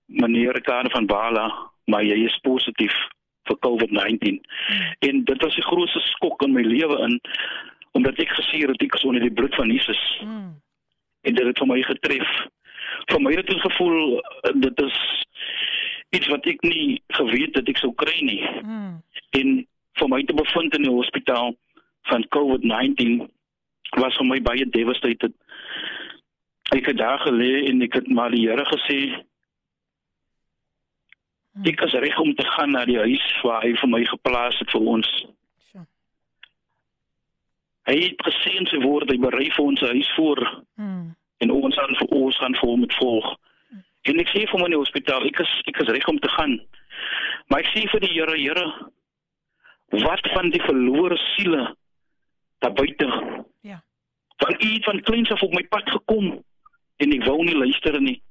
meneer Kane van Bala maar jy is positief vir COVID-19 hmm. en dit was die grootste skok in my lewe in omdat ek gesien het ek is onder die bloed van Jesus. Hmm en dit het vir my getref. Vir my het dit gevoel dit is iets wat ek nie geweet het ek sou kry nie. Mm. En vir my te bevind in die hospitaal van COVID-19 was vir my baie devastated. Ek het daar gelê en ek het maar die Here gesê mm. ek is reg om te gaan na die huis waar hy vir my geplaas het vir ons. Hy het gesê in sy woord hy berei vir ons 'n huis voor. Mm. En ons gaan vir ons gaan vir hom met volg. En ek sê vir my in die hospitaal, ek is ek is reg om te gaan. Maar ek sê vir die Here, Here, wat van die verlore siele daar buite? Ja. U het van kleins af op my pad gekom en ek wou nie luister nie.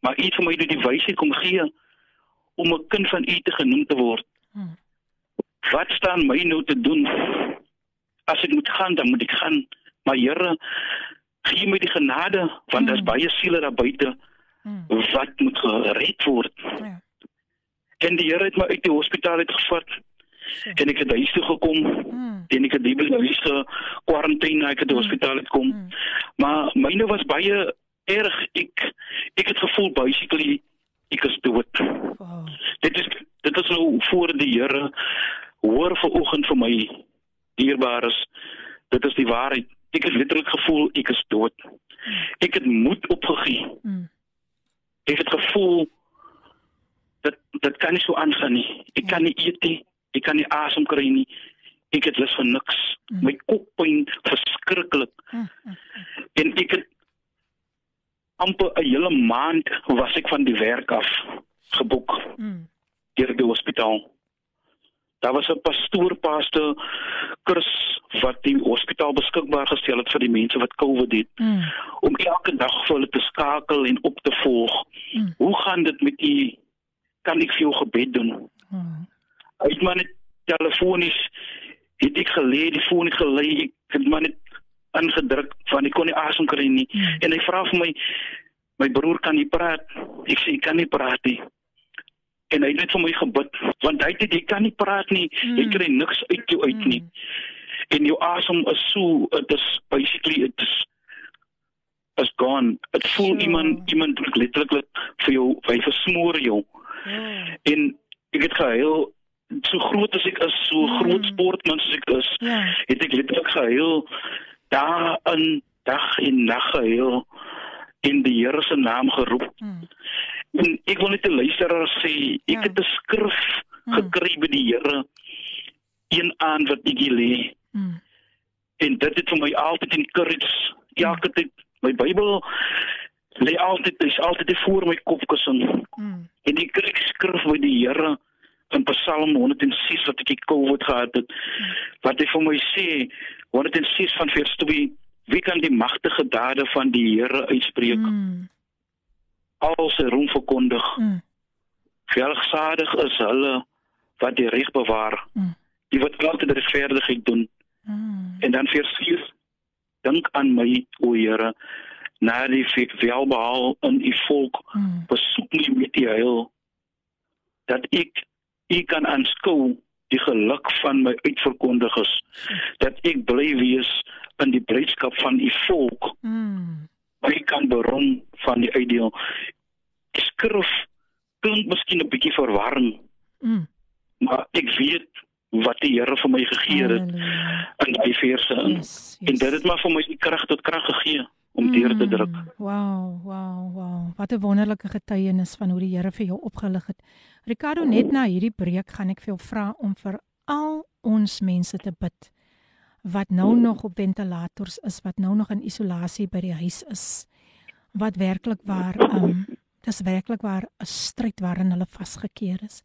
Maar u het vir my die wysheid kom gee om 'n kind van u te genoem te word. Hmm. Wat staan my nou te doen? as ek moet gaan, dan moet ek gaan. Maar Here, gee my die genade want mm. daar's baie siele daar buite mm. wat moet gered word. Ja. En die Here het my uit die hospitaal uit gevat. Sure. En ek het huis toe gekom. Mm. En ek het die huis gekwarantyne, ek het die mm. hospitaal uit kom. Mm. Maar myne was baie erg. Ek ek het gevoel basically ek is dood. Wow. Dit is dit is nou voor die Here hoor ver oggend vir my dierbares. Dit is die waarheid. Ek het letterlik gevoel ek is dood. Ek het moed opgegee. Mm. Ek het gevoel dat dit kan nie so aangaan nie. Ek kan nie eet nie. Ek kan nie asem kry nie. Ek het lus vir niks. Mm. My kop pyn verskriklik. Mm. mm. En ek het amper 'n hele maand was ek van die werk af geboek Mm. deur die hospitaal. Daar was 'n pastoor pastor Chris wat die hospitaal beskikbaar gestel het vir die mense wat COVID het Mm. om elke dag vir hulle te skakel en op te volg. Mm. Hoe gaan dit met u kan ek vir jou gebed doen? Mm. Uit my net telefonies het ek gelê, die foon het gelê, ek het maar net ingedruk van ek kon nie asem kry nie. Mm. En hy vra vir my my broer kan nie praat. Ek sê ek kan nie praat nie. En hy het net vir my gebid want hy het jy kan nie praat nie. Mm. Jy Mm. kry niks uit jou uit nie. En jou asem is so it is basically it is is gone. Dit voel Sure. iemand iemand druk letterlik vir jou, hy versmoor jou. Ja. En ek het gehuil so groot as ek is, so Mm. groot sportman soos ek is Ja. het ek letterlik gehuil daarin dag en nag gehuil in die Here se naam geroep Mm. En ek wil net 'n luisteraar sê ek Ja. het 'n skrif Mm. gekry by die Here een aan wat ek hier lê Mm. en dit het vir my altyd encourage elke tyd my Bybel lê altyd is altyd voor my kopkussing Mm. en ek kry skrif by die Here in Psalm 106 wat ek die COVID gehad het wat hy vir my sê 106 van vers 2 wie kan die magtige dade van die Here uitspreek Mm. Al sy roem verkondig Mm. velsadig is hulle wat die reg bewaar Mm. die wat altyd regverdigheid doen Mm. en dan vers 4 dink aan my o Here na die ve- welbehaal in u volk Mm. besoek my met die heil dat ek u kan aanskou die geluk van my uitverkondigers dat ek bly wees in die blydskap van u volk Mm. my kan berom van die uitdeel die skrif klink miskien 'n bietjie verwarring Mm. maar ek weet wat die Here vir my gegee het in daai verse in Yes, en dit het maar vir my die krag tot krag gegee om deur te druk Mm, Wow, wow, wow. Wat 'n wonderlike getuienis van hoe die Here vir jou opgelig het. Ricardo, net na hierdie breek gaan ek vir jou vra om vir al ons mense te bid wat nou nog op ventilators is, wat nou nog in isolasie by die huis is. Wat werklik waar um dis werklik waar 'n stryd waarin hulle vasgekeer is.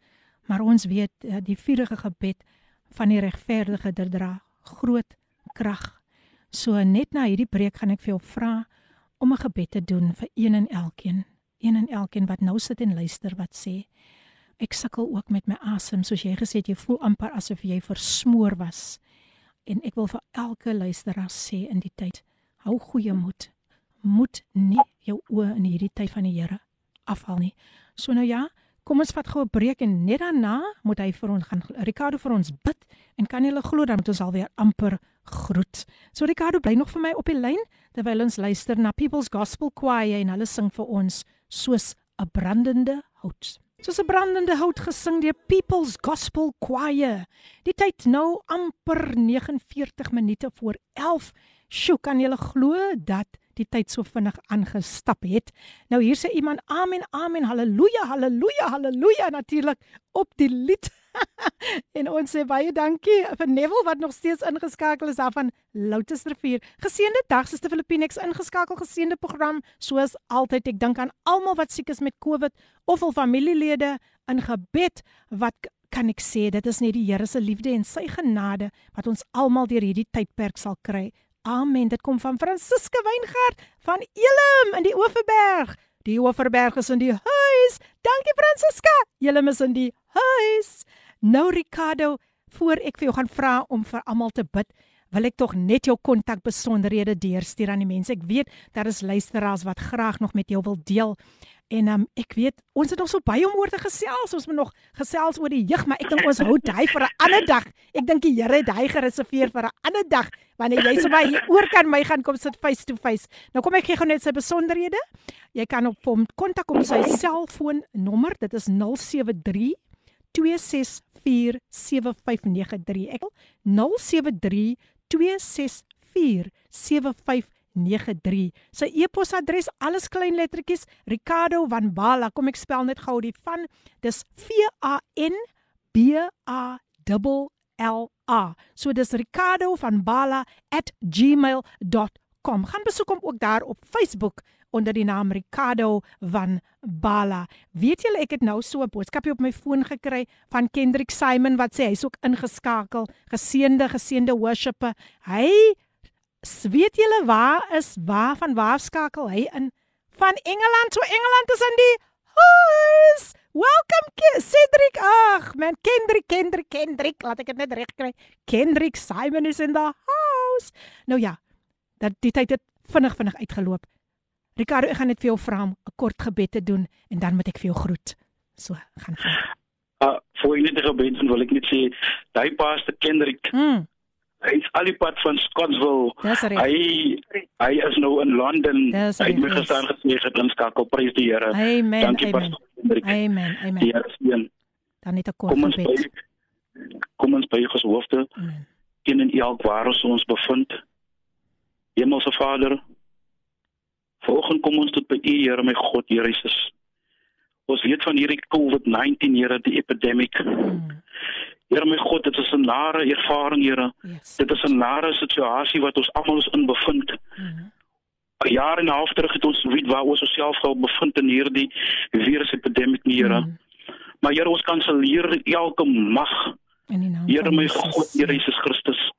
Maar ons weet eh, die vurige gebed van die regverdige dra groot krag. So net na hierdie breek gaan ek vir jou vra om 'n gebed te doen vir een en elkeen, een en elkeen wat nou sit en luister wat sê ek sukkel ook met my asem soos jy gesê het jy voel amper asof jy versmoor was. En ek wil vir elke luisteraar sê in die tyd hou goeie moed. Moet nie jou oë in hierdie tyd van die Here afhaal nie. So nou ja, kom ons vat gou 'n breek en net daarna moet hy vir ons gaan Ricardo vir ons bid en kan julle glo dan moet ons alweer amper groet. So Ricardo bly nog vir my op die lyn terwyl ons luister na People's Gospel Choir en hulle sing vir ons soos 'n brandende hout. Soos 'n brandende hout gesing deur People's Gospel Choir. Die tyd nou amper 49 minute voor 11. Sjoe, kan jy glo dat die tyd so vinnig aangestap het? Nou hier sê iemand amen, amen, haleluja, haleluja, haleluja natuurlik op die lied. en ons sê baie dankie vir Neville wat nog steeds ingeskakel is daar van Loutersrivier. Geseënde dag, Suster Filipinex ingeskakel geseënde program soos altyd. Ek dink aan almal wat siek is met COVID of al familielede in gebed wat kan ek sê dit is net die Here se liefde en sy genade wat ons almal deur hierdie tydperk sal kry. Amen. Dit kom van Fransiska Weingart van Elim in die Oeverberg. Die Oeverberg is in die huis. Dankie Fransiska. Elim is in die huis. Nou Ricardo, voor ek vir jou gaan vra om vir almal te bid, wil ek tog net jou kontak besonderhede deurstuur aan die mense. Ek weet daar is luisteraars wat graag nog met jou wil deel. En um, ek weet ons het nog so baie om oor te gesels. Ons moet nog gesels oor die jeug, maar ek dink ons hou dit vir 'n ander dag. Ek dink die Here het hy gereserveer vir 'n ander dag wanneer jy sommer hier oor kan my gaan kom sit face to face. Nou kom ek gee gou net sy besonderhede. Jy kan op hom kontak op sy selfoonnommer. Dit is 073 2647593. Ek wil 073 264 2647593. Sy e-posadres alles klein lettertjies Ricardo van Bala. Kom ek spel net gou die van. Dis V A N B A L L A. So dis Ricardo van Bala @gmail.com. Gaan besoek hom ook daar op Facebook onder die naam Ricardo van Bala. Weet julle ek het nou so 'n boodskapie op my foon gekry van Kendrick Simon wat sê hy's ook ingeskakel, geseënde geseënde worshipper. Hy weet julle waar is waar van waar skakel hy in? Van Engeland, so Engeland is in die huis. Welcome Cedric. Ag, man Kendrick, Kendrick, Kendrick, laat ek dit net reg kry. Kendrick Simon is in the house. Nou ja, dat die tyd het vinnig vinnig uitgeloop. Ricardo, ek gaan net vir jou vra om 'n kort gebed te doen en dan moet ek vir jou groet. So, gaan voort. Uh voor enige gebed wil ek net sê, daai paaste Kendrick. Mm. Hy is al die pad van Scottsville. Hy hy is nou in Londen. Hy het my gestaan gesê het inskakel prys die Here. Amen. Dankie amen. Pastor Kendrick. Amen. Die Amen. Here seën. Dan net 'n kort Kom ons gebed. by kom ons by ons hoofde Amen. in en elk waar ons ons bevind. Hemelse Vader, vanoggend kom ons tot by U, Here my God, Here Jesus. Ons weet van hierdie COVID-19, Here, die epidemic. Mm. Here my God, dit is 'n nare ervaring, Here. Yes. Dit is 'n nare situasie wat ons almal ons in bevind. Mm. 'n Jaar en 'n half terug het ons weet waar ons osself gou bevind in hierdie virus epidemic, Here. Mm. Maar Here, ons kanselleer elke mag In die naam Here van my Jesus. God, Here Jesus Christus.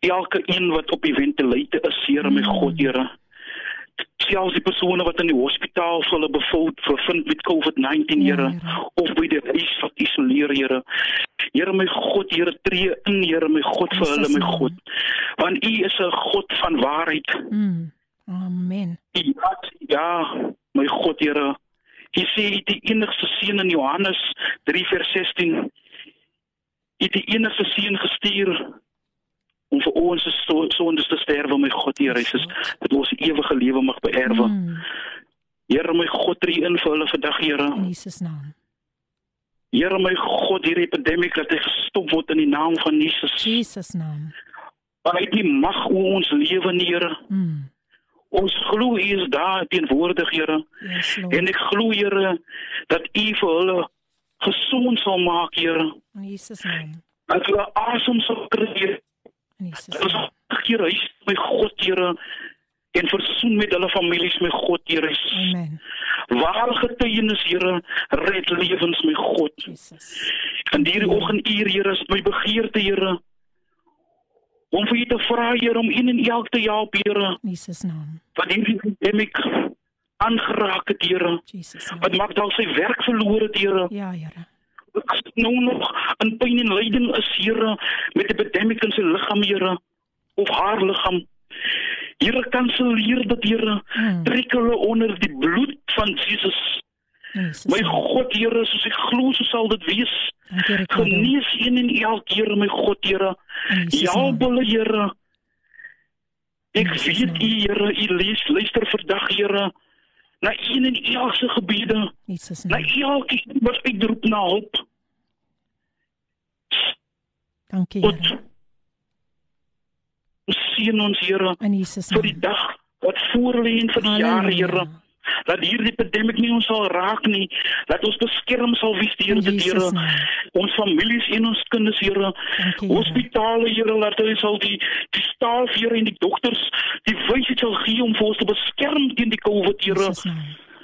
Elke een wat op die ventilator is, Here my Mm. God, Here. Selfs die persone wat in die hospitaal vir hulle bevind bevind met COVID-19, Ja, Here, Here. of by die huis wat isoleer, Here. Here my God, Here tree in, Here my God vir hulle, my. God. Want U is 'n God van waarheid. Mm. Amen. Ja, ja, my God, Here. Hy sê die enigste seun in Johannes 3 vers 16 het die enigste seun gestuur om vir ons so sondes te sterwe, my God, Here Jesus, dat ons ewige lewe mag beerwe. Mm. Here my God, tree in vir hulle vandag, Here. In Jesus naam. Here my God, hierdie epidemie dat hy gestop word in die naam van Jesus. Jesus naam. Want hy het nie mag oor ons lewe nie, Here. Mm. Ons glo U is daar teenwoordig, Here. Yes, Lord. En ek glo, Here, dat U vir hulle gesond sal maak, Here. In Jesus naam. Dat hulle asem sal kry. In Jesus hulle keer huis, my God, Here. En versoen met hulle families, my God, Here. Amen. Ware getuienis, Here, red lewens, my God. Jesus. In hierdie oggenduur, Here, is my begeerte, Here, om vir U te vra, Here, om een en elk te help, Here, In Jesus naam. wat hierdie epidemie aangeraak het, Here. Jesus naam. Wat maak dalk sy werk verloor het, Here. Ja, Here. As dit nou nog in pyn en lyding is, Here, met 'n epidemie in sy liggaam, Here, of haar liggaam. Here, kanselleer dit, Here. Mm. Trek hulle onder die bloed van Jesus. Jesus My. God, Here, soos ek glo, so sal dit wees. Genees een en elk, Here, my God, Here. Naam. hulle, Here. Ek weet. U, Here, U luister vandag, Here, na een en elk se gebede, In Jesus na elkeen wat uitroep na hulp. Dankie, Here. seën ons, Here, In Jesus vir die dag wat voor lê en vir die jare, Here. Dat hierdie epidemie nie ons sal raak nie, dat ons beskerm sal wees deur dit, Here. Ons families en ons kinders, Here. Hospitale, Here, laat hulle sal die die staf, Here, en die dokters die wysheid sal gee om vir ons te beskerm teen die COVID, Here.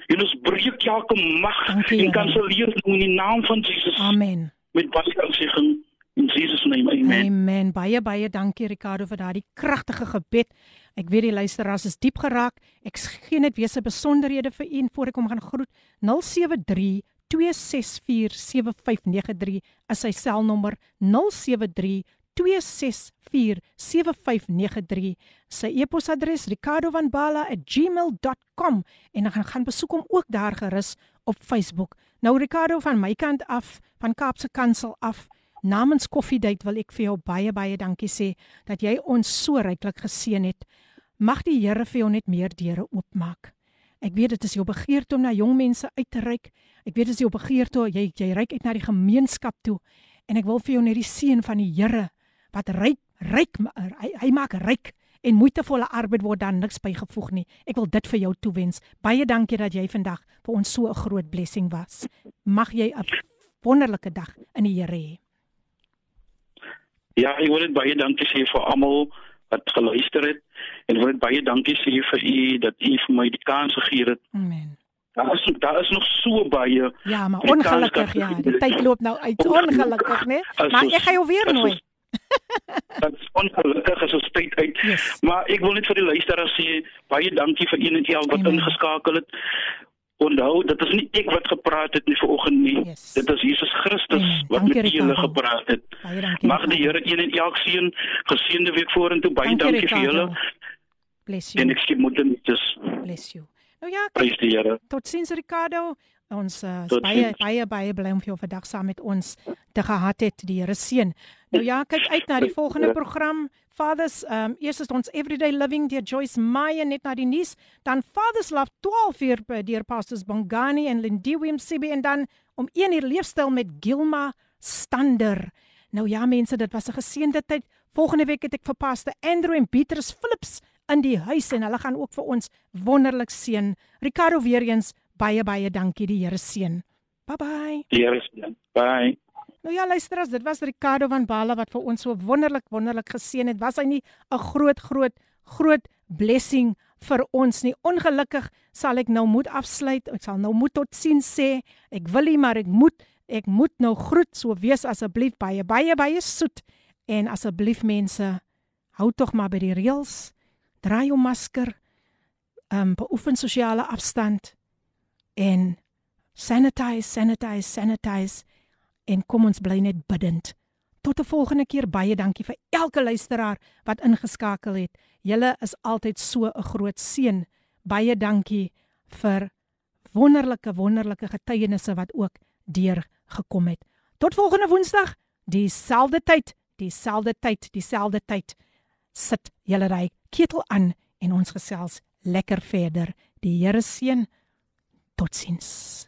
En ons breek elke mag en kanselleer dit in die naam van Jesus. Amen. Met baie aansegging in Jesus naam. Amen. Amen. Baie baie dankie Ricardo vir daardie kragtige gebed. Ek weet die luisteraars is diep geraak. Ek gee net weer se besonderhede vir u en voor ek hom gaan groet. 073 264 7593 is sy selnommer 073 264 7593 sy e-posadres ricardovanbala@gmail.com en dan gaan gaan besoek hom ook daar gerus op Facebook. Nou Ricardo van my kant af, van Kaapse Kansel af, namens Koffiedייט wil ek vir jou baie baie dankie sê dat jy ons so ryklik geseën het. Mag die Here vir jou net meer deure oopmaak. Ek weet dit is jou begeerte om na jong mense uit te reik. Ek weet dit is jou begeerte jy jy reik uit na die gemeenskap toe en ek wil vir jou net die seën van die Here wat ryk ryk hy, hy maak ryk en moeitevolle arbeid word dan niks bygevoeg nie. Ek wil dit vir jou toewens. Baie dankie dat jy vandag vir ons so 'n groot blessing was. Mag jy 'n wonderlike dag in die Here hê. Ja, ek wil net baie dankie sê vir almal wat geluister het en wil baie dankie sê vir u dat u vir my die kans gegee het. Amen. Daar is daar is nog so baie Ja, maar ongelukkig ja, die tyd loop nou uit. Ongelukkig, né? As Maar ek gaan jou weer nooi. Dat is ongelukkig as ons tyd uit. Yes. Maar ek wil net vir die luisteraars sê baie dankie vir een en elk wat Amen. ingeskakel het. Onthou, dit is nie ek wat gepraat het nie vanoggend nie. Yes. Dit is Jesus Christus Amen. wat Dankie, met julle gepraat het. Baie dankie. Mag die. Here een en elk seën. Geseënde week vorentoe. Baie Dankie, dankie, vir julle. Bless En you. ek skiep moet dit dus Bless you. Nou ja, prys die Here. Totsiens Ricardo. Ons uh, baie baie baie bly om vir jou vandag saam met ons te gehad het. Die Here seën. Nou ja, kyk uit na die volgende program. Fathers, um eers is ons Everyday Living deur Joyce Meyer net na die nuus, dan Fathers Love 12 uur by deur Pastors Bongani en Lindiwe MCB en dan om 1 uur leefstyl met Gilma Stander. Nou ja mense, dit was 'n geseënde tyd. Volgende week het ek vir Pastor Andrew en Beatrice Phillips in die huis en hulle gaan ook vir ons wonderlik seën. Ricardo weer eens baie baie dankie die Here seën. Bye bye. Die Here seën. Bye. Nou ja, luisterers, dit was Ricardo van Bala wat vir ons so wonderlik wonderlik geseën het. Was hy nie 'n groot groot groot blessing vir ons nie? Ongelukkig sal ek nou moet afsluit. Ek sal nou moet totsiens sê. Ek wil nie, maar ek moet ek moet nou groet. So wees asseblief baie baie baie soet en asseblief mense hou tog maar by die reëls. Dra jou masker. Ehm um, beoefen sosiale afstand en sanitize, sanitize, sanitize en kom ons bly net bidend. Tot 'n volgende keer baie dankie vir elke luisteraar wat ingeskakel het. Julle is altyd so 'n groot seën. Baie dankie vir wonderlike wonderlike getuienisse wat ook deur gekom het. Tot volgende Woensdag, dieselfde tyd, dieselfde tyd, dieselfde tyd. Sit julle ry ketel aan en ons gesels lekker verder. Die Here seën. Totsiens.